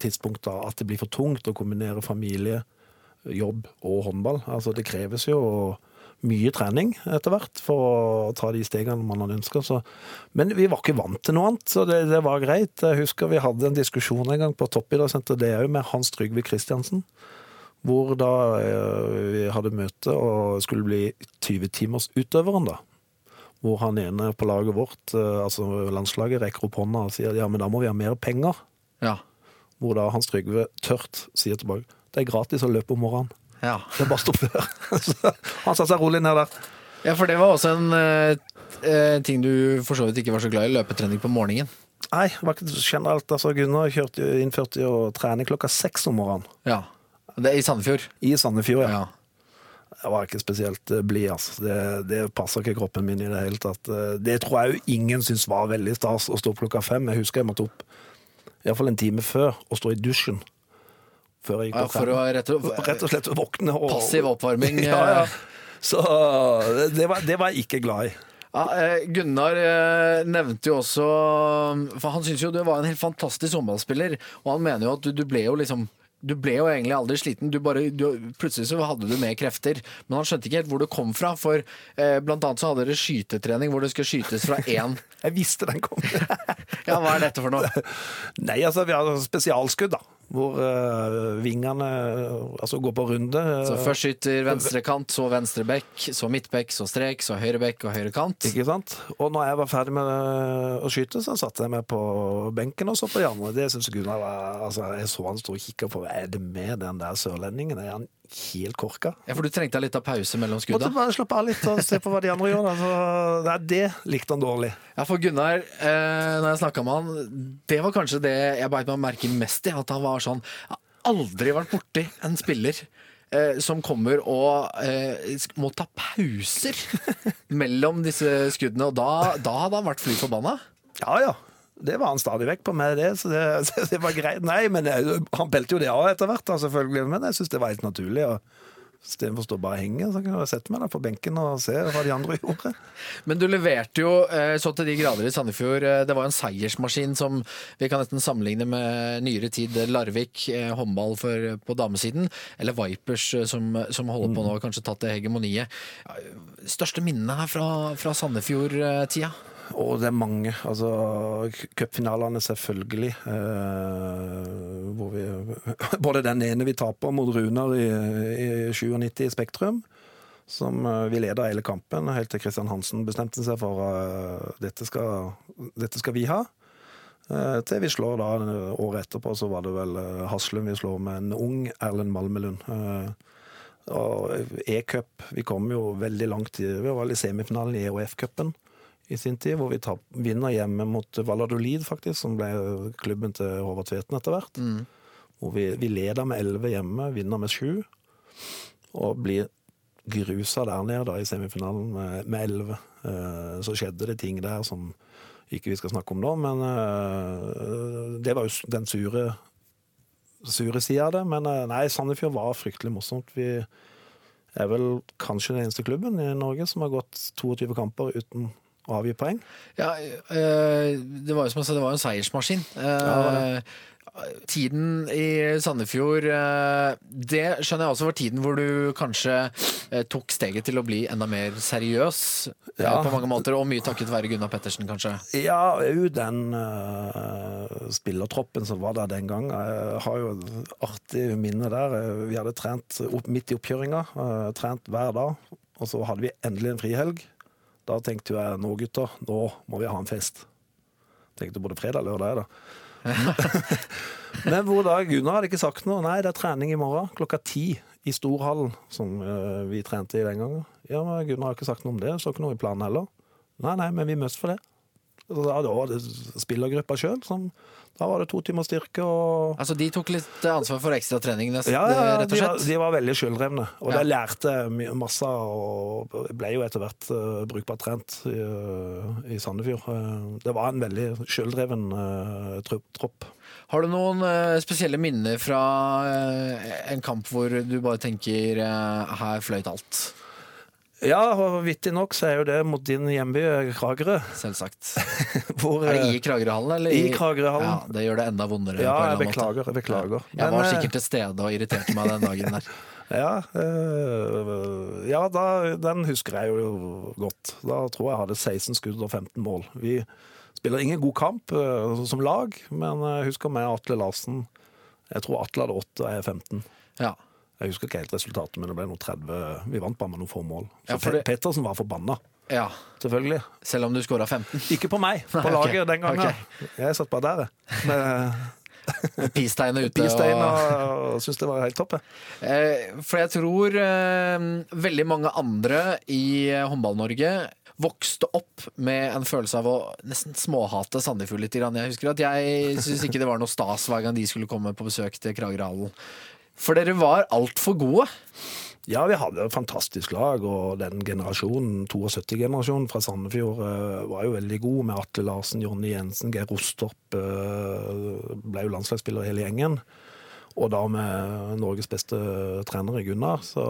tidspunkt. da, At det blir for tungt å kombinere familie, jobb og håndball. Altså Det kreves jo mye trening etter hvert for å ta de stegene man hadde ønska. Men vi var ikke vant til noe annet, så det, det var greit. Jeg husker vi hadde en diskusjon en gang på toppidrettssenteret, det òg, med Hans Trygve Kristiansen. Hvor da eh, vi hadde møte og skulle bli 20-timers utøveren, da. Hvor han ene på laget vårt, eh, altså landslaget, rekker opp hånda og sier ja, men da må vi ha mer penger. Ja. Hvor da Hans Trygve tørt sier tilbake det er gratis å løpe om morgenen. ja. Det er bare å stå før. Så han satte seg rolig ned der. Ja, for det var også en eh, eh, ting du for så vidt ikke var så glad i, løpetrening på morgenen. Nei, det var ikke generelt. altså Gunnar kjørte, innførte jo trening klokka seks om morgenen. Ja. Det er I Sandefjord. I Sandefjord, ja. Ja. Jeg var ikke spesielt eh, blid, altså. Det, det passer ikke kroppen min i det hele tatt. Eh, Det tror jeg jo ingen syntes var veldig stas å stå opp klokka fem. Jeg husker jeg måtte opp iallfall en time før og stå i dusjen. Før jeg gikk Ja, for å rett og, Rett og slett våkne og Passiv oppvarming. Ja, ja. eh. Så det var, det var jeg ikke glad i. Ja, Gunnar nevnte jo også For han syns jo du var en helt fantastisk håndballspiller, og han mener jo at du, du ble jo liksom du ble jo egentlig aldri sliten. Du bare, du, plutselig så hadde du mer krefter. Men han skjønte ikke helt hvor det kom fra. For eh, blant annet så hadde dere skytetrening hvor det skulle skytes fra én Jeg visste den kom. Ja, hva er dette for noe? Nei, altså vi har spesialskudd, da. Hvor uh, vingene altså går på runde. Så først skyter venstrekant, så venstre bekk, så midtbekk, så strek, så høyre bekk og høyre kant. Ikke sant? Og når jeg var ferdig med å skyte, så satte jeg meg på benken og så på Janne. Det syns Gunnar var altså, Jeg så han stå og kikka på. Er det med den der sørlendingen? Er han helt korka? Ja, For du trengte litt av pause mellom skudda? Måtte bare slappe av litt og se på hva de andre gjorde. Altså, det likte han dårlig. Ja, for Gunnar, eh, når jeg snakka med han, det var kanskje det jeg beit meg merke mest i. At han var sånn Jeg har aldri vært borti en spiller eh, som kommer og eh, må ta pauser mellom disse skuddene. Og da, da hadde han vært fly forbanna. Ja ja. Det var han stadig vekk på med det, så det, så det var greit. Nei, men jeg, han pelte jo det av etter hvert, selvfølgelig. Men jeg syns det var helt naturlig. Og Istedenfor å stå bare og henge, så kunne jeg sette meg der på benken og se hva de andre gjorde. Men du leverte jo eh, så til de grader i Sandefjord. Eh, Det var en seiersmaskin som vi kan nesten sammenligne med nyere tid Larvik eh, håndball for, på damesiden. Eller Vipers som, som holder på nå, kanskje tatt det hegemoniet. Største minnene her fra, fra Sandefjord-tida? Og det er mange. Altså, cupfinalene selvfølgelig. Eh, vi, både den ene vi taper mot Runar i, i 97 i Spektrum, Som eh, vi leda hele kampen, helt til Kristian Hansen bestemte seg for at dette, skal, dette skal vi ha. Eh, Til vi slår da eh, året etterpå, så var det vel eh, Haslum vi slår med en ung Erlend Malmelund. Eh, Og E-cup Vi kom jo veldig langt Vi var i semifinalen i EOF-cupen i sin tid, hvor vi tar, vinner hjemme mot Valladolid, faktisk, som ble klubben til Håvard Tveten etter hvert. Hvor vi, vi leder med 11 hjemme, vinner med 7, og blir grusa der nede da, i semifinalen med, elleve. 11. Eh, så skjedde det ting der som ikke vi skal snakke om nå, men eh, det var jo den sure, sure sida av det. Men eh, nei, Sandefjord var fryktelig morsomt. Vi er vel kanskje den eneste klubben i Norge som har gått 22 kamper uten å avgi poeng. Ja, eh, det var jo som jeg sa, det var en seiersmaskin. Ja, Tiden i Sandefjord eh, Det skjønner jeg også var tiden hvor du kanskje eh, tok steget til å bli enda mer seriøs eh, Ja. på mange måter, og mye takket være Gunnar Pettersen, kanskje. Ja, jo, den uh, spillertroppen som var der den gang. Jeg har jo et artig minne der. Eh, Vi hadde trent opp, midt i oppkjøringa, uh, trent hver dag. Og så hadde vi endelig en frihelg. Da tenkte jeg nå, gutter, nå må vi ha en fest. Tenkte både fredag og lørdag, da. Men hvor da Gunnar hadde ikke sagt noe. Nei, det er trening i morgen klokka ti i Storhallen, som eh, vi trente i den gangen. Ja, men Gunnar har ikke sagt noe om det. Så ikke noe i planen heller. Nei, nei, men vi møtes for det. Og Da da var det spillergruppa sjøl som Da var det to timers styrke og Altså, De tok litt ansvar for ja, ja, ja, rett og de, var, slett? de var veldig sjøldrevne. Og Ja. det lærte masse og ble jo etter hvert uh, brukbart trent i, uh, i Sandefjord. Uh, det var en veldig sjøldreven tropp. Har du noen eh, spesielle minner fra eh, en kamp hvor du bare tenker eh, her fløyt alt? Ja, og vittig nok så er jo det mot din hjemby, Kragerø. Selvsagt. Hvor, Er det uh, i Kragerøhallen, eller? I Kragerøhallen. Ja, det gjør det enda vondere. Ja, jeg beklager, måte. jeg beklager. Ja. Jeg Men, var eh, sikkert til stede og irriterte meg den dagen der. Ja, øh, ja da, den husker jeg jo godt. Da tror jeg jeg hadde 16 skudd og 15 mål. Vi spiller ingen god kamp øh, som lag, men jeg husker meg Atle Larsen. Jeg tror Atle hadde 8 og jeg 15. Ja. Jeg husker ikke helt resultatet, men det ble noe 30. Vi vant bare med noen få mål. Så Ja, det- Pettersen var forbanna, ja. selvfølgelig. Selv om du skåra 15. Ikke på meg, på Nei, laget den gangen. Okay. Jeg satt bare der, jeg. Peace-tegnet ute. bistein og- og, syntes det var helt topp. Eh, For jeg tror eh, veldig mange andre i eh, Håndball-Norge vokste opp med en følelse av å nesten småhate Sandefjord litt. Jeg husker at jeg syntes ikke det var noe stas hver gang de skulle komme på besøk til Kragerhallen. For dere var altfor gode. Ja, vi hadde et fantastisk lag, og den generasjonen, 72-generasjonen fra Sandefjord, eh, var jo veldig god med Atle Larsen, Jonny Jensen, Geir Rostorp eh, ble jo landslagsspiller hele gjengen. Og da med Norges beste trener, Gunnar. Så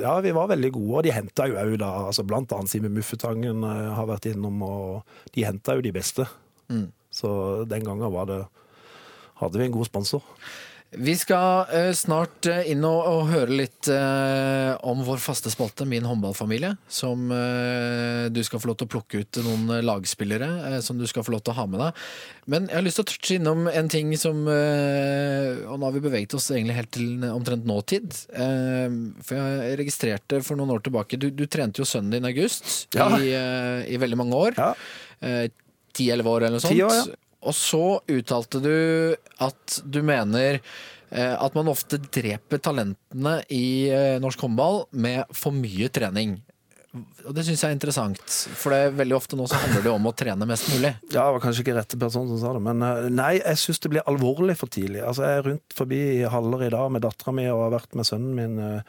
ja, vi var veldig gode. Og de henta jo òg da, altså blant annet Simen Muffetangen eh, har vært innom, og de henta jo de beste. Så den gangen var det hadde vi en god sponsor. Vi skal eh, snart eh, inn og, og høre litt eh, om vår faste spalte, Min håndballfamilie. Som eh, du skal få lov til å plukke ut noen eh, lagspillere eh, som du skal få lov til å ha med deg. Men jeg har lyst til å touche innom en ting som Og nå har vi beveget oss egentlig helt til omtrent nåtid. For jeg registrerte for noen år tilbake Du, du trente jo sønnen din i august Ja. i, i veldig mange år. Ja. Ti-elleve år eller noe sånt. 10 år, ja. Og så uttalte du at du mener eh, at man ofte dreper talentene i eh, norsk håndball med for mye trening. Og det syns jeg er interessant, for det er veldig ofte nå så handler det om å trene mest mulig. Ja, det var kanskje ikke rette person som sa det, men eh, nei, jeg syns det blir alvorlig for tidlig. Altså, Jeg er rundt forbi haller i dag med dattera mi og har vært med sønnen min.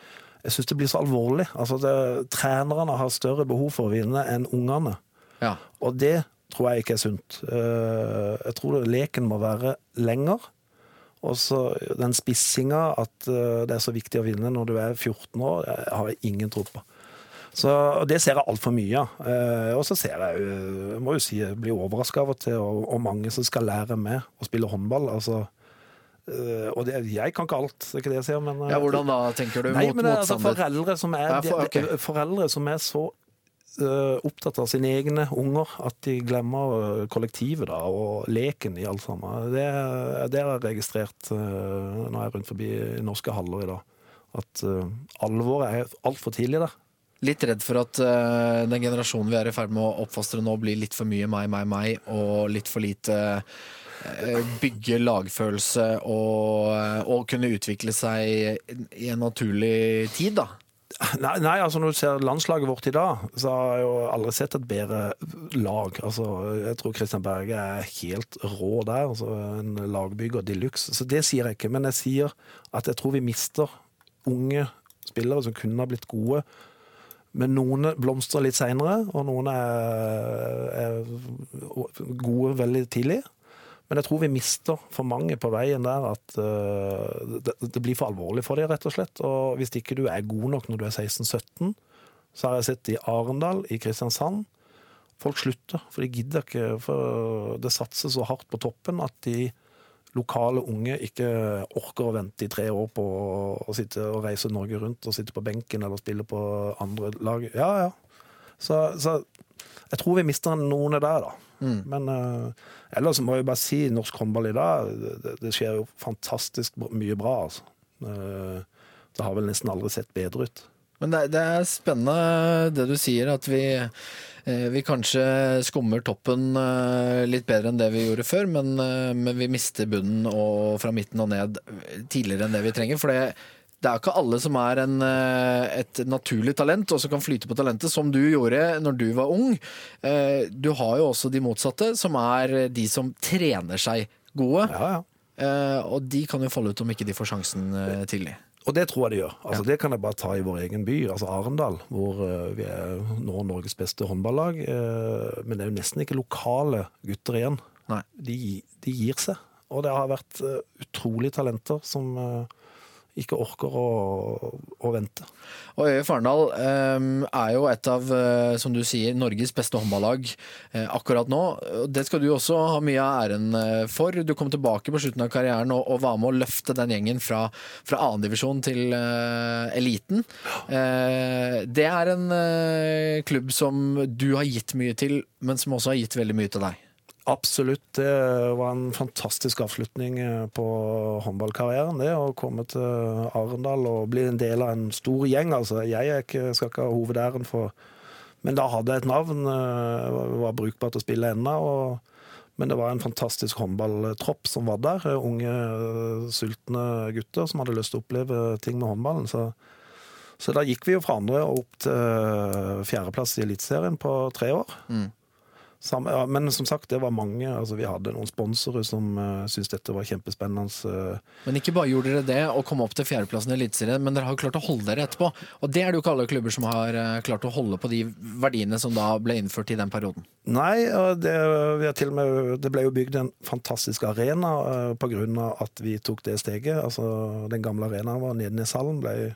Jeg syns det blir så alvorlig. Altså, det, Trenerne har større behov for å vinne enn ungene. Ja. Og det tror jeg ikke er sunt. Eh, Jeg tror leken må være lenger. Og så den spissinga, at eh, det er så viktig å vinne når du er 14 år, jeg har jeg ingen tro på. Så og Det ser jeg altfor mye av. Eh, og så ser jeg jeg må jo si, jeg blir overraska av og til, og, og mange som skal lære med å spille håndball. altså eh, og det, jeg kan ikke alt, det er ikke det jeg sier, men ja, hvordan da, tenker du? Nei, mot men det altså foreldre som er, Ja, for- de- foreldre som er så opptatt av sine egne unger at de glemmer eh, kollektivet da, og leken i alt sammen. Det, det har jeg registrert uh, når jeg er rundt forbi norske haller i dag. At uh, alvoret er altfor tidlig der. Litt redd for at uh, den generasjonen vi er i ferd med å oppfostre nå, blir litt for mye meg, meg, meg, og litt for lite eh, bygge lagfølelse og, eh, og kunne utvikle seg i en naturlig tid, da. Nei, nei, altså når du ser landslaget vårt i dag, så har jeg jo aldri sett et bedre lag. Altså, jeg tror Christian Berge er helt rå der. Altså, en lagbygger de luxe. Så det sier jeg ikke. Men jeg sier at jeg tror vi mister unge spillere som kunne ha blitt gode. Men noen blomstrer litt seinere, og noen er, er gode veldig tidlig. Men jeg tror vi mister for mange på veien der at uh, det, det, blir for alvorlig for dem, rett og slett. Og hvis ikke du er god nok når du er 16-17, så har jeg sett i Arendal, i Kristiansand Folk slutter, for de gidder ikke. For det satser så hardt på toppen at de lokale unge ikke orker å vente i tre år på å sitte og reise Norge rundt og sitte på benken eller spille på andre lag. Ja, ja. Så, så jeg tror vi mister noen der, da. Mm. Men uh, ellers må jeg bare si norsk håndball i dag, det, det skjer jo fantastisk mye bra, altså. Uh, det har vel nesten aldri sett bedre ut. Men det, det er spennende det du sier, at vi, uh, vi kanskje skummer toppen litt bedre enn det vi gjorde før, men, men vi mister bunnen og fra midten og ned tidligere enn det vi trenger. For det det er ikke alle som er en, eh, et naturlig talent og som kan flyte på talentet, som du gjorde når du var ung. Eh, du har jo også de motsatte, som er de som trener seg gode. Ja, ja. Eh, og de kan jo falle ut om ikke de får sjansen tidlig. Og det tror jeg de gjør. Altså, ja. Det kan jeg bare ta i vår egen by, altså Arendal, hvor vi er nå Norges beste håndballag. Men det er jo nesten ikke lokale gutter igjen. De, de, gir seg. Og det har vært utrolige talenter som ikke orker å, å vente. Og Øye Farendal um, er jo et av, uh, som du sier, Norges beste håndballag uh, akkurat nå. Det skal du også ha mye av æren uh, for. Du kom tilbake på slutten av karrieren og, og var med å løfte den gjengen fra, fra annendivisjon til eliten. det er en klubb som du har gitt mye til, men som også har gitt veldig mye til deg. Absolutt. Det var en fantastisk avslutning eh, på håndballkarrieren. Det å komme til Arendal og bli en del av en stor gjeng. Altså, jeg ikke, skal ikke ha hovedæren for Men da hadde jeg et navn. Eh, var brukbart å spille ennå. Men det var en fantastisk håndballtropp som var der. Unge, sultne gutter som hadde lyst til å oppleve ting med håndballen. Så, så da gikk vi jo fra andre opp til fjerdeplass i Eliteserien på tre år. Mm. Samme, ja, men som sagt, det var mange. Altså, vi hadde noen sponsorer som uh, syntes dette var kjempespennende. Uh. Men ikke bare gjorde dere det og kom opp til fjerdeplassen i Eliteserien, men dere har klart å holde dere etterpå. Og det er det jo ikke alle klubber som har uh, klart å holde på de verdiene som da ble innført i den perioden. Nei, det, med, det ble jo bygd en fantastisk arena uh, pga. at vi tok det steget. Altså, den gamle arenaen var Nedeneshallen, ble,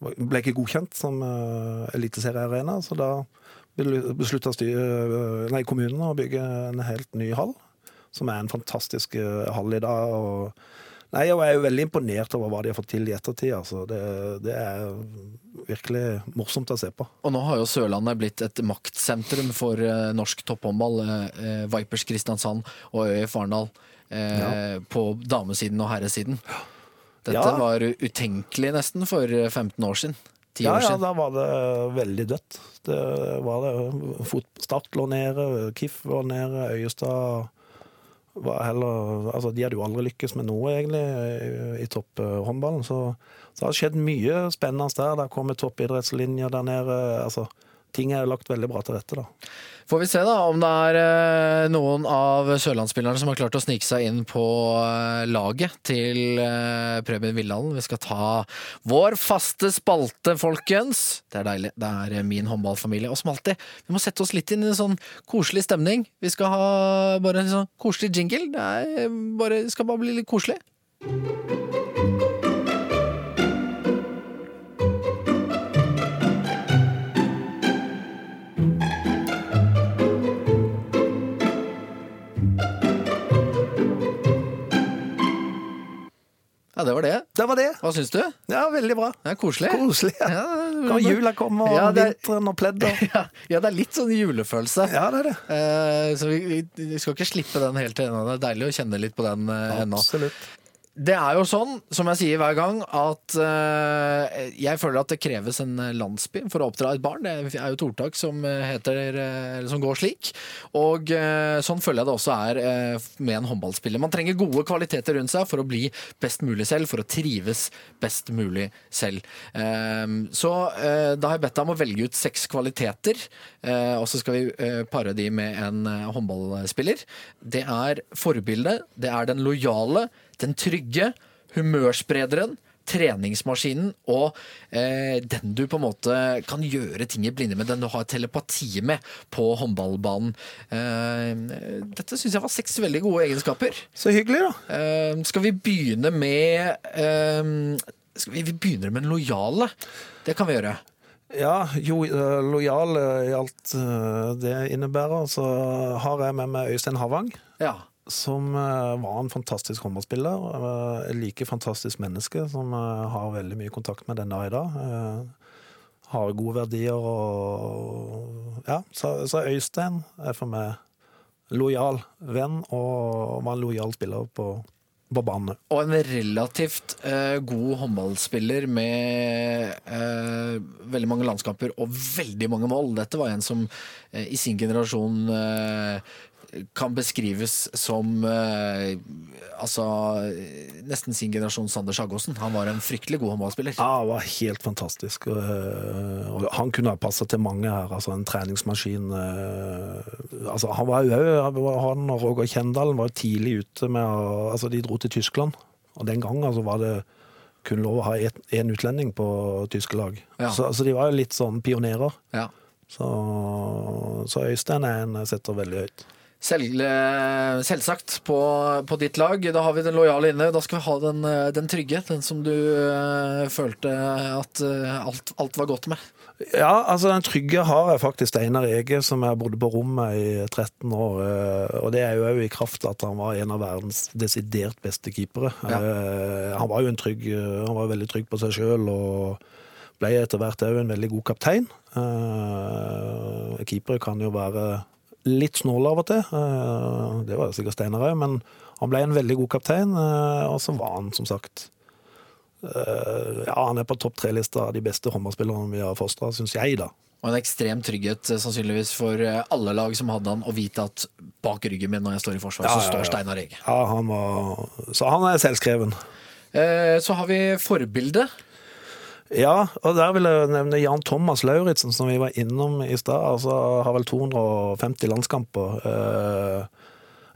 ble ikke godkjent som uh, eliteseriearena. så da beslutta kommunen å bygge en helt ny hall, som er en fantastisk eh, hall i dag. og Nei, Jeg er jo veldig imponert over hva de har fått til i ettertid. Altså. Det, det, er virkelig morsomt å se på. Og nå har jo Sørlandet blitt et maktsentrum for uh, norsk topphåndball. Vipers Kristiansand og ØIF Arendal eh, ja. på damesiden og herresiden. Dette ja. var utenkelig nesten for 15 år siden. Ti ja, år siden. Ja, da var det veldig dødt. Det var det. Start lå nede, KIF var nede, Øyestad var heller Altså, de hadde jo aldri lykkes med noe, egentlig, i, i topphåndballen. Så, så det har skjedd mye spennende der. Det har kommet toppidrettslinjer der nede. Altså, ting er lagt veldig bra til rette, da. Får vi se da om det er eh, noen av sørlandsspillerne som har klart å snike seg inn på eh, laget til eh, Preben Villalen. Vi skal ta vår faste spalte, folkens. Det er deilig. Det er min håndballfamilie. Og som alltid, vi må sette oss litt inn i en sånn koselig stemning. Vi skal ha bare en sånn koselig jingle. Det bare, skal bare bli litt koselig. Ja, det var det. Det var det. Hva syns du? Ja, Veldig bra. Er Koselig. Koselig, ja. ja Kan jula komme, og ja, er, vinteren og pledder. Ja, ja, det er litt sånn julefølelse. Ja, det er det. Eh, så vi, vi, skal ikke slippe den helt ennå. Det er deilig å kjenne litt på den eh, ennå. Absolutt. Det er jo sånn, som jeg sier hver gang, at uh, jeg føler at det kreves en landsby for å oppdra et barn. Det er jo et ordtak som, heter, uh, som går slik. Og uh, sånn føler jeg det også er eh, med en håndballspiller. Man trenger gode kvaliteter rundt seg for å bli best mulig selv, for å trives best mulig selv. Eh, så eh, da har jeg bedt deg om å velge ut seks kvaliteter, eh, og så skal vi eh, pare de med en eh, håndballspiller. Det er forbildet, det er den lojale, den trygge, humørsprederen, treningsmaskinen og eh, den du på en måte kan gjøre ting i blinde med, den du har telepati med på håndballbanen. Eh, dette syns jeg var seks veldig gode egenskaper. Så hyggelig, da. Eh, skal vi begynne med eh, skal vi, vi begynner med den lojale. Det kan vi gjøre. Ja, jo, eh, lojal i alt eh, det innebærer. Så har jeg med meg Øystein Havang. Ja. Som eh, var en fantastisk håndballspiller. eh, Et like fantastisk menneske som eh, har veldig mye kontakt med den dag i dag. Har gode verdier og Ja, så, så Øystein er for meg lojal venn og var en lojal spiller på, på banen. Og en relativt eh, god håndballspiller med eh, veldig mange landskamper og veldig mange mål. Dette var en som eh, i sin generasjon kan beskrives som eh, altså nesten sin generasjon Sander Sagåsen. Han var en fryktelig god håndballspiller. Ja, han var helt fantastisk. Og, eh, han kunne ha passa til mange her. altså En treningsmaskin. eh, altså Han var jo Han og Roger Kjendalen var tidlig ute med altså De dro til Tyskland, og den gangen altså, var det kun lov å ha én utlending på tyske lag. Ja. Så, så de var jo litt sånn pionerer. Ja. Så, så Øystein er en jeg setter veldig høyt. Selv, selvsagt på, på ditt lag. Da har vi den lojale inne. Da skal vi ha den, eh, den trygge. Den som du eh, følte at eh, alt, alt var godt med. Ja, altså den trygge har jeg faktisk Steinar Ege, som jeg bodde på rommet i 13 år. Og det er jo òg i kraft at han var en av verdens desidert beste keepere. Ja. Han var jo en trygg, han var veldig trygg på seg sjøl og ble etter hvert òg en veldig god kaptein. Keepere kan jo være litt snål av og til. eh, Det var jo sikkert Steinar òg, men han ble en veldig god kaptein. eh, Og så var han som sagt eh, ja, han er på topp tre-lista av de beste håndballspillerne vi har fostra, syns jeg, da. Og en ekstrem trygghet sannsynligvis for alle lag som hadde han, å vite at bak ryggen min når jeg står i forsvar, Ja, så ja, ja. står Steinar Ege. Ja, han var Så han er selvskreven. Eh, så har vi forbildet. Ja, og der vil jeg nevne Jan Thomas Lauritzen, som vi var innom i stad. Altså, har vel 250 landskamper. Eh,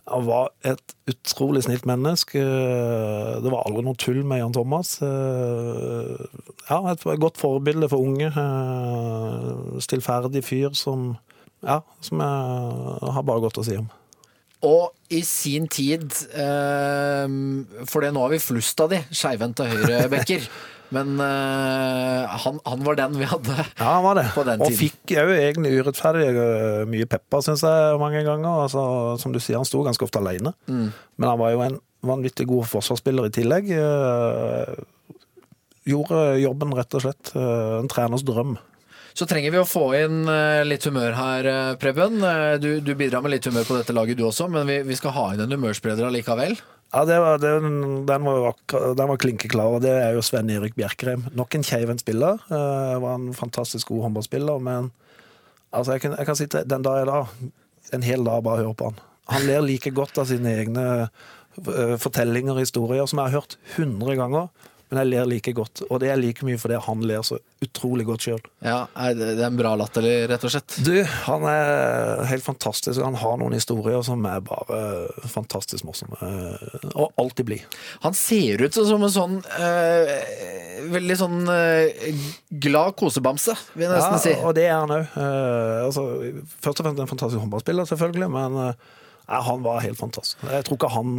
han var et utrolig snilt menneske. Eh, Det var aldri noe tull med Jan Thomas. Eh, ja, et godt forbilde for unge. Stillferdig fyr som Ja, som jeg har bare godt å si om. Og i sin tid eh, For det nå har vi flust av de, skeivhendte høyrebekker. Men eh, han, han var den vi hadde. Ja, han var det. På den tiden. og fikk jo egentlig urettferdig øh, mye pepper, syns jeg, mange ganger. Altså, som du sier, han sto ganske ofte alene. Mm. Men han var jo en vanvittig god forsvarsspiller i tillegg. øh, Gjorde jobben, rett og slett. øh, En treners drøm. Så trenger vi å få inn eh, litt humør her, eh, Preben. Eh, Du, du bidrar med litt humør på dette laget du også, men vi, vi skal ha inn en humørspreder allikevel. Ja, var, det, den, var, den var klinkeklar, og det er jo Sven Erik Bjerkreim. Nok en keiven spiller. Uh, var en fantastisk god håndballspiller, men altså, jeg, kan, jeg kan sitte den dag i dag, en hel dag, bare høre på han. Han ler like godt av sine egne fortellinger og historier, som jeg har hørt 100 ganger. Men jeg ler like godt, og det er like mye fordi han ler så utrolig godt sjøl. Ja, det er en bra latter, rett og slett. Du, han er helt fantastisk. Han har noen historier som er bare fantastisk morsomme. eh, Og alltid blid. Han ser ut som en sånn øh, Veldig sånn øh, glad kosebamse, vil jeg nesten si. og det er han òg. altså, først og fremst en fantastisk håndballspiller, selvfølgelig, men uh, han var helt fantastisk. Jeg tror ikke han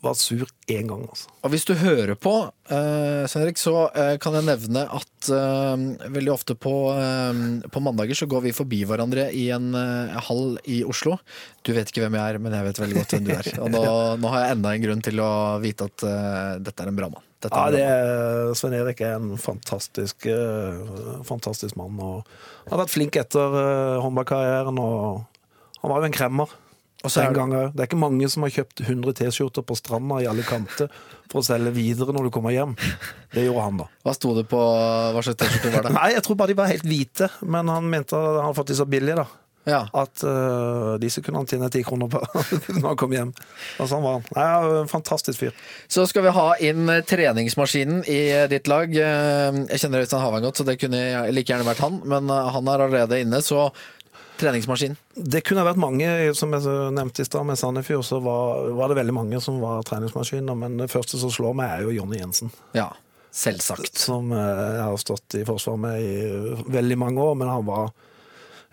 var sur én gang, altså. Og hvis du hører på, eh, Henrik, så eh, kan jeg nevne at eh, veldig ofte på, eh, på mandager så går vi forbi hverandre i en eh, hall i Oslo. Du vet ikke hvem jeg er, men jeg vet veldig godt hvem du er. Og nå, nå har jeg enda en grunn til å vite at eh, dette er en bra mann. Dette Ja, det er, Svein Erik er en fantastisk, fantastisk mann. Og har vært flink etter håndballkarrieren. Og han var jo en kremmer. Og så en gang òg. Det er ikke mange som har kjøpt 100 T-skjorter på stranda i alle kanter for å selge videre når du kommer hjem. Det gjorde han, da. Hva sto det på Hva slags T-skjorte var det? Nei, jeg tror bare de var helt hvite, men han mente at han hadde fått de så billige, da. Ja. At uh, disse kunne han tjene ti kroner på når han kom hjem. Og sånn var han. Nei, fantastisk fyr. Så skal vi ha inn eh, treningsmaskinen i eh, ditt lag. Eh, Jeg kjenner Øystein Havang godt, så det kunne like gjerne vært han. Men eh, han er allerede inne, så treningsmaskin. Det kunne vært mange, som jeg nevnte i stad, med Sandefjord, så var, var det veldig mange som var treningsmaskiner. Men det første som slår meg, er jo Jonny Jensen. Ja, selvsagt. Som eh, jeg har stått i forsvar med i veldig mange år, men han var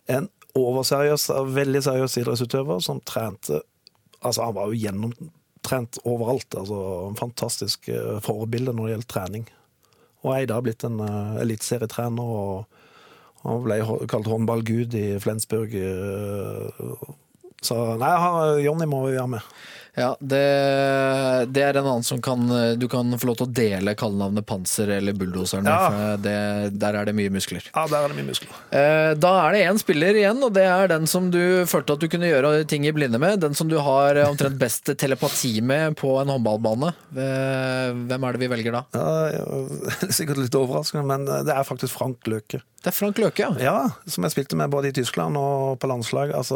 en overseriøs, veldig seriøs idrettsutøver som trente Altså, han var jo gjennomtrent overalt. Altså, en fantastisk eh, forbilde når det gjelder trening. Og i dag blitt en uh, eliteserietrener, og han ble kalt håndballgud i Flensburg. eh, så nei, Jonny må vi ha med. Ja, det, det er en annen som kan Du kan få lov til å dele kallenavnet Panser eller Bulldoseren. Ja. det, Der er det mye muskler. Ja, der er det mye muskler. Eh, Da er det én spiller igjen, og det er den som du følte at du kunne gjøre ting i blinde med. Den som du har eh, omtrent best telepati med på en håndballbane. Hvem er det vi velger da? Ja, sikkert litt overraskende, men det er faktisk Frank Løke. Det er Frank Løke, ja. Ja, som jeg spilte med både i Tyskland og på landslag. Altså,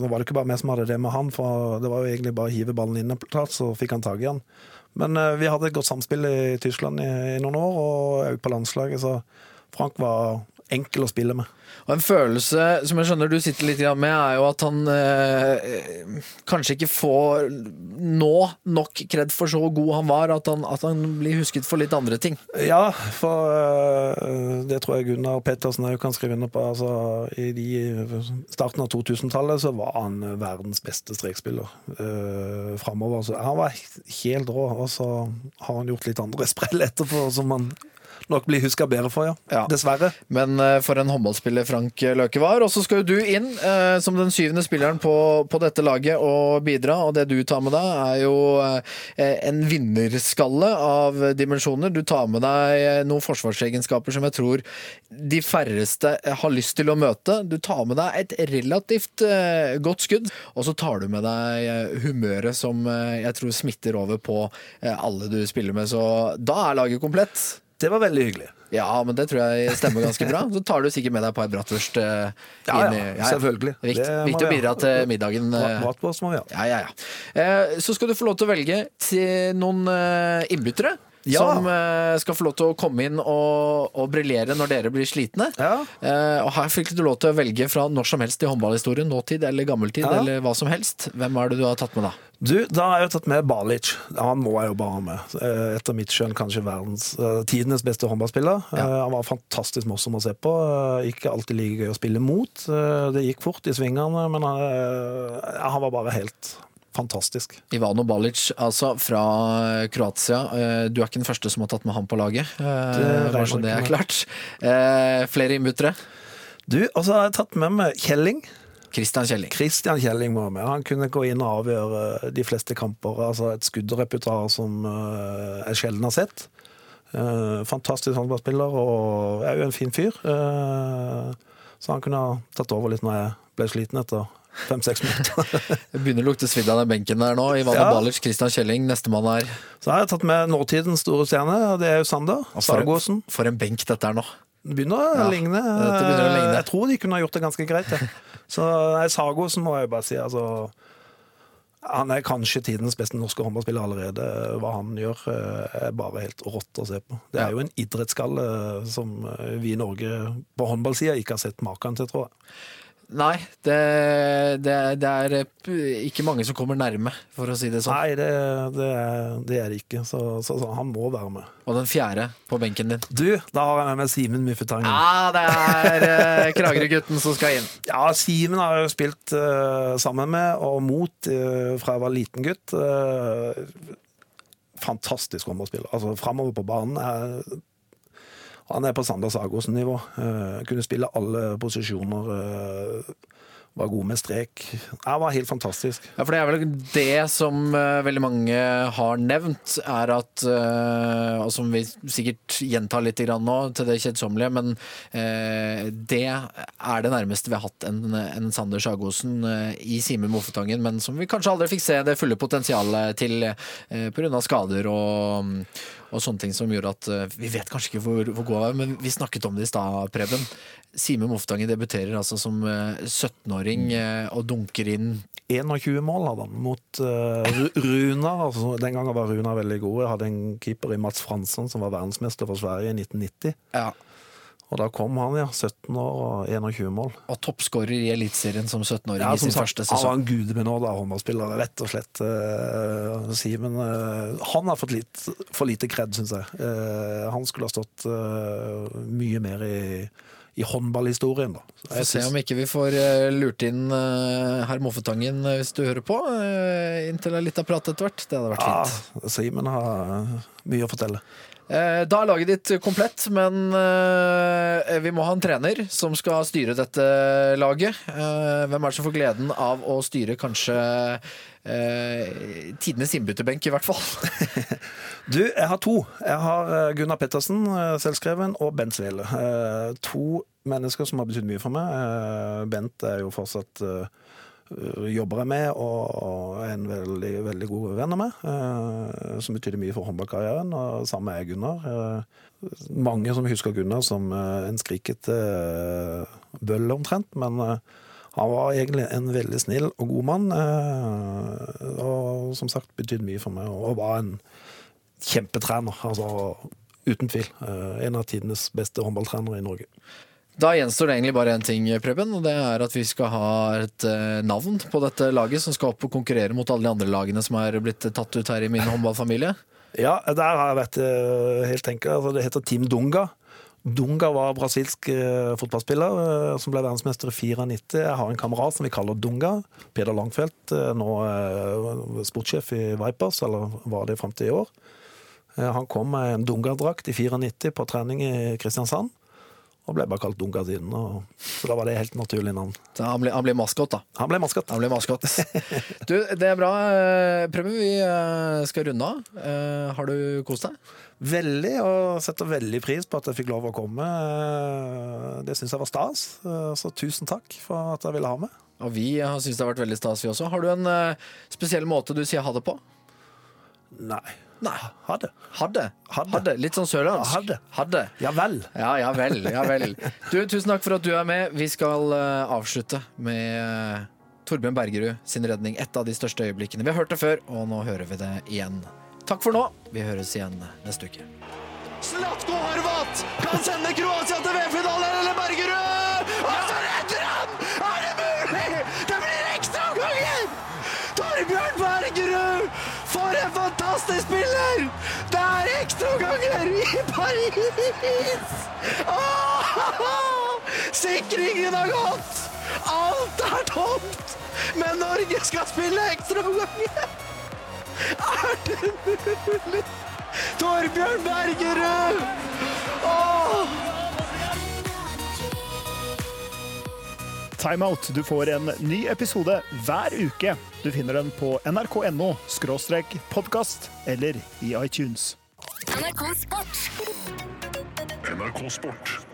det var ikke bare meg som hadde det med han, for det var jo egentlig bare å hive ballen inn så fikk han tak i han. Men eh, vi hadde et godt samspill i Tyskland i, i noen år, og òg på landslaget, så Frank var enkel å spille med. Og en følelse som jeg skjønner du sitter litt med, er jo at han eh, kanskje ikke får nå nok kred for så god han var, at han, at han blir husket for litt andre ting. Ja, for eh, det tror jeg Gunnar Pettersen òg kan skrive under på. Altså, I de, starten av 2000-tallet så var han verdens beste strekspiller Eh, framover. Så han var helt rå, og så har han gjort litt andre sprell etterpå som han nok bli huska bedre for, ja. Ja. Dessverre. Men eh, for en håndballspiller Frank Løke var. Og så skal jo du inn eh, som den syvende spilleren på, på dette laget og bidra. Og det du tar med deg, er jo eh, en vinnerskalle av dimensjoner. Du tar med deg eh, noen forsvarsegenskaper som jeg tror de færreste eh, har lyst til å møte. Du tar med deg et relativt eh, godt skudd, og så tar du med deg eh, humøret som eh, jeg tror smitter over på eh, alle du spiller med. Så da er laget komplett. Det var veldig hyggelig. Ja, men det tror jeg stemmer ganske bra. Så tar du sikkert med deg et par bratwurst Uh, Ja, i ja, selvfølgelig. Det Viktig, Det viktig å bidra til middagen. Mat på oss må vi ha. Ja, ja, ja. Uh, Så skal du få lov til å velge til noen uh, innbyttere. Ja. Som eh, skal få lov til å komme inn og, og briljere når dere blir slitne. Ja. Eh, og her fikk du lov til å velge fra når som helst i håndballhistorien, nåtid eller gammeltid, Ja. eller hva som helst. Hvem er det du har tatt med da? Du, da har jeg jo tatt med Balic. Han må jeg jo bare ha med. Eh, Etter mitt skjønn kanskje verdens uh, tidenes beste håndballspiller. Eh, han var fantastisk morsom å se på. Eh, ikke alltid like gøy å spille mot. Eh, det gikk fort i svingene, men han, eh, han var bare helt fantastisk. Ivano Balic, altså fra Kroatia. Eh, Du er ikke den første som har tatt med ham på laget. Bare så det er klart. Eh, Flere innbyttere. Du, og så har jeg tatt med meg Kjelling. Christian Kjelling. Christian Kjelling var med. Han kunne gå inn og avgjøre de fleste kamper. Altså et skuddrepertoar som eh, jeg sjelden har sett. Eh, fantastisk håndballspiller og er jo en fin fyr. Eh, så han kunne ha tatt over litt når jeg ble sliten etter fem-seks minutter. Det begynner å lukte svidd av den benken der nå. Ivano Ja. Balic, Christian Kjelling. Nestemann er så har jeg tatt med nåtidens store stjerne, og det er jo Sander Sargosen. for en benk dette er nå. Det begynner Ja, begynner å ligne. Jeg tror de kunne ha gjort det ganske greit. Ja. Så nei, Sargosen må jeg bare si. altså han er kanskje tidens beste norske håndballspiller allerede. Hva han gjør, eh, er bare helt rått å se på. Det er jo en idrettsskalle som eh, vi i Norge på håndballsida ikke har sett maken til, tror jeg. Nei, det, det, det er eh, ikke mange som kommer nærme, for å si det sånn. Nei, det, det, er, det er ikke. Så, så, så han må være med. Og den fjerde på benken din. Du, da har jeg med meg Simen Muffetangen. Ja, det er eh, Kragerø-gutten som skal inn. Ja, Simen har jeg jo spilt eh, sammen med og mot eh, fra jeg var liten gutt. Eh, fantastisk håndballspiller. Altså framover på banen. Er, han er på Sander Sagosen-nivå. Eh, kunne spille alle posisjoner. eh, var god med strek. Det var helt fantastisk. Ja, for det er vel det som eh, veldig mange har nevnt, er at Og som vi sikkert gjentar litt nå, til det kjedsommelige, men det er det nærmeste vi har hatt en, en Sander Sagosen i Simen Mofetangen, men som vi kanskje aldri fikk se det fulle potensialet til pga. skader og, og sånne ting som gjorde at eh, Vi vet kanskje ikke hvor, hvor god han er, men vi snakket om det i stad, Preben. Simen Moftangen debuterer altså som eh, 17-åring eh, og dunker inn 21 mål hadde han mot uh, Runa. Altså, den gangen var Runa veldig god. Jeg hadde en keeper i Mats Fransson som var verdensmester for Sverige i 1990. ja, Og da kom han, ja. 17 år og 21 mål. og toppskårer i Eliteserien som 17-åring Ja, i sin som sagt, første Han var sesong. en gudebenåda håndballspiller, rett og slett. Uh, Simen uh, Han har fått litt, for lite kred, syns jeg. Uh, han skulle ha stått eh, mye mer i, i håndballhistorien, da. Vi får se om ikke vi får eh, lurt inn uh, herr Moffetangen eh, hvis du hører på, uh, inntil litt av prat etter hvert. Det hadde vært ja, fint. Simen har eh, mye å fortelle. Eh, Da er laget ditt komplett, men eh, vi må ha en trener som skal styre dette laget. Eh, Hvem er det som får gleden av å styre kanskje tidenes innbytterbenk, i hvert fall? Du, jeg har to. Jeg har Gunnar Pettersen, selvskreven, og Bent Svele. To mennesker som har betydd mye for meg. Bent er jo fortsatt jobber jeg med, og er en veldig, veldig god venn av meg. eh, Som betydde mye for håndballkarrieren, og samme er Gunnar. Eh, Mange som husker Gunnar som eh, en skrikete bølle, bøll omtrent, men han var egentlig en veldig snill og god mann, og som sagt betydde mye for meg, og var en kjempetrener, altså uten tvil. En av tidenes beste håndballtrenere i Norge. Da gjenstår det egentlig bare én ting, Preben, og det er at vi skal ha et eh, navn på dette laget som skal opp og konkurrere mot alle de andre lagene som er blitt tatt ut her i min håndballfamilie. Ja, der har jeg vært eh, helt enkelt. Altså, det heter Team Dunga. Dunga var brasilsk eh, fotballspiller som ble verdensmester i 94. Jeg har en kamerat som vi kaller Dunga. Peder Langfeldt, eh, nå sportssjef i Vipers, eller var det fram til i år. Han kom med en Dunga-drakt i 94 på trening i Kristiansand. Og ble bare kalt Dunga siden. Og, så da var det helt naturlig navn. Så han blir, han ble maskot, da. Han ble maskot. Han blir maskot. Du, det er bra. eh, Preben, vi eh, skal runde av. Eh, Har du kost deg? Veldig, og setter veldig pris på at jeg fikk lov å komme. Det syns jeg var stas. Så tusen takk for at jeg ville ha med. Og vi har syntes det har vært veldig stas, vi også. Har du en spesiell måte du sier ha det på? Nei. Nei. hadde. Hadde. Hadde. Hadde. Litt sånn sørlandsk. Hadde. Hadde. Ja vel. Ja, ja vel. Ja vel. Du, tusen takk for at du er med. Vi skal uh, avslutte med uh, Torbjørn Bergerud sin redning. Et av de største øyeblikkene. Vi har hørt det før, og nå hører vi det igjen. Takk for nå. Vi høres igjen neste uke. Slatko Horvat kan sende Kroatia til VM-finale, eller Bergerud! En spiller! Det er ekstraomganger i Paris! Åh! Sikringen har gått! Alt er tomt! Men Norge skal spille ekstraomganger! Er det mulig? Torbjørn Bergerud! Åh! Timeout. Du får en ny episode hver uke. Du finner den på nrk.no podkast eller i iTunes. NRK Sport. NRK Sport.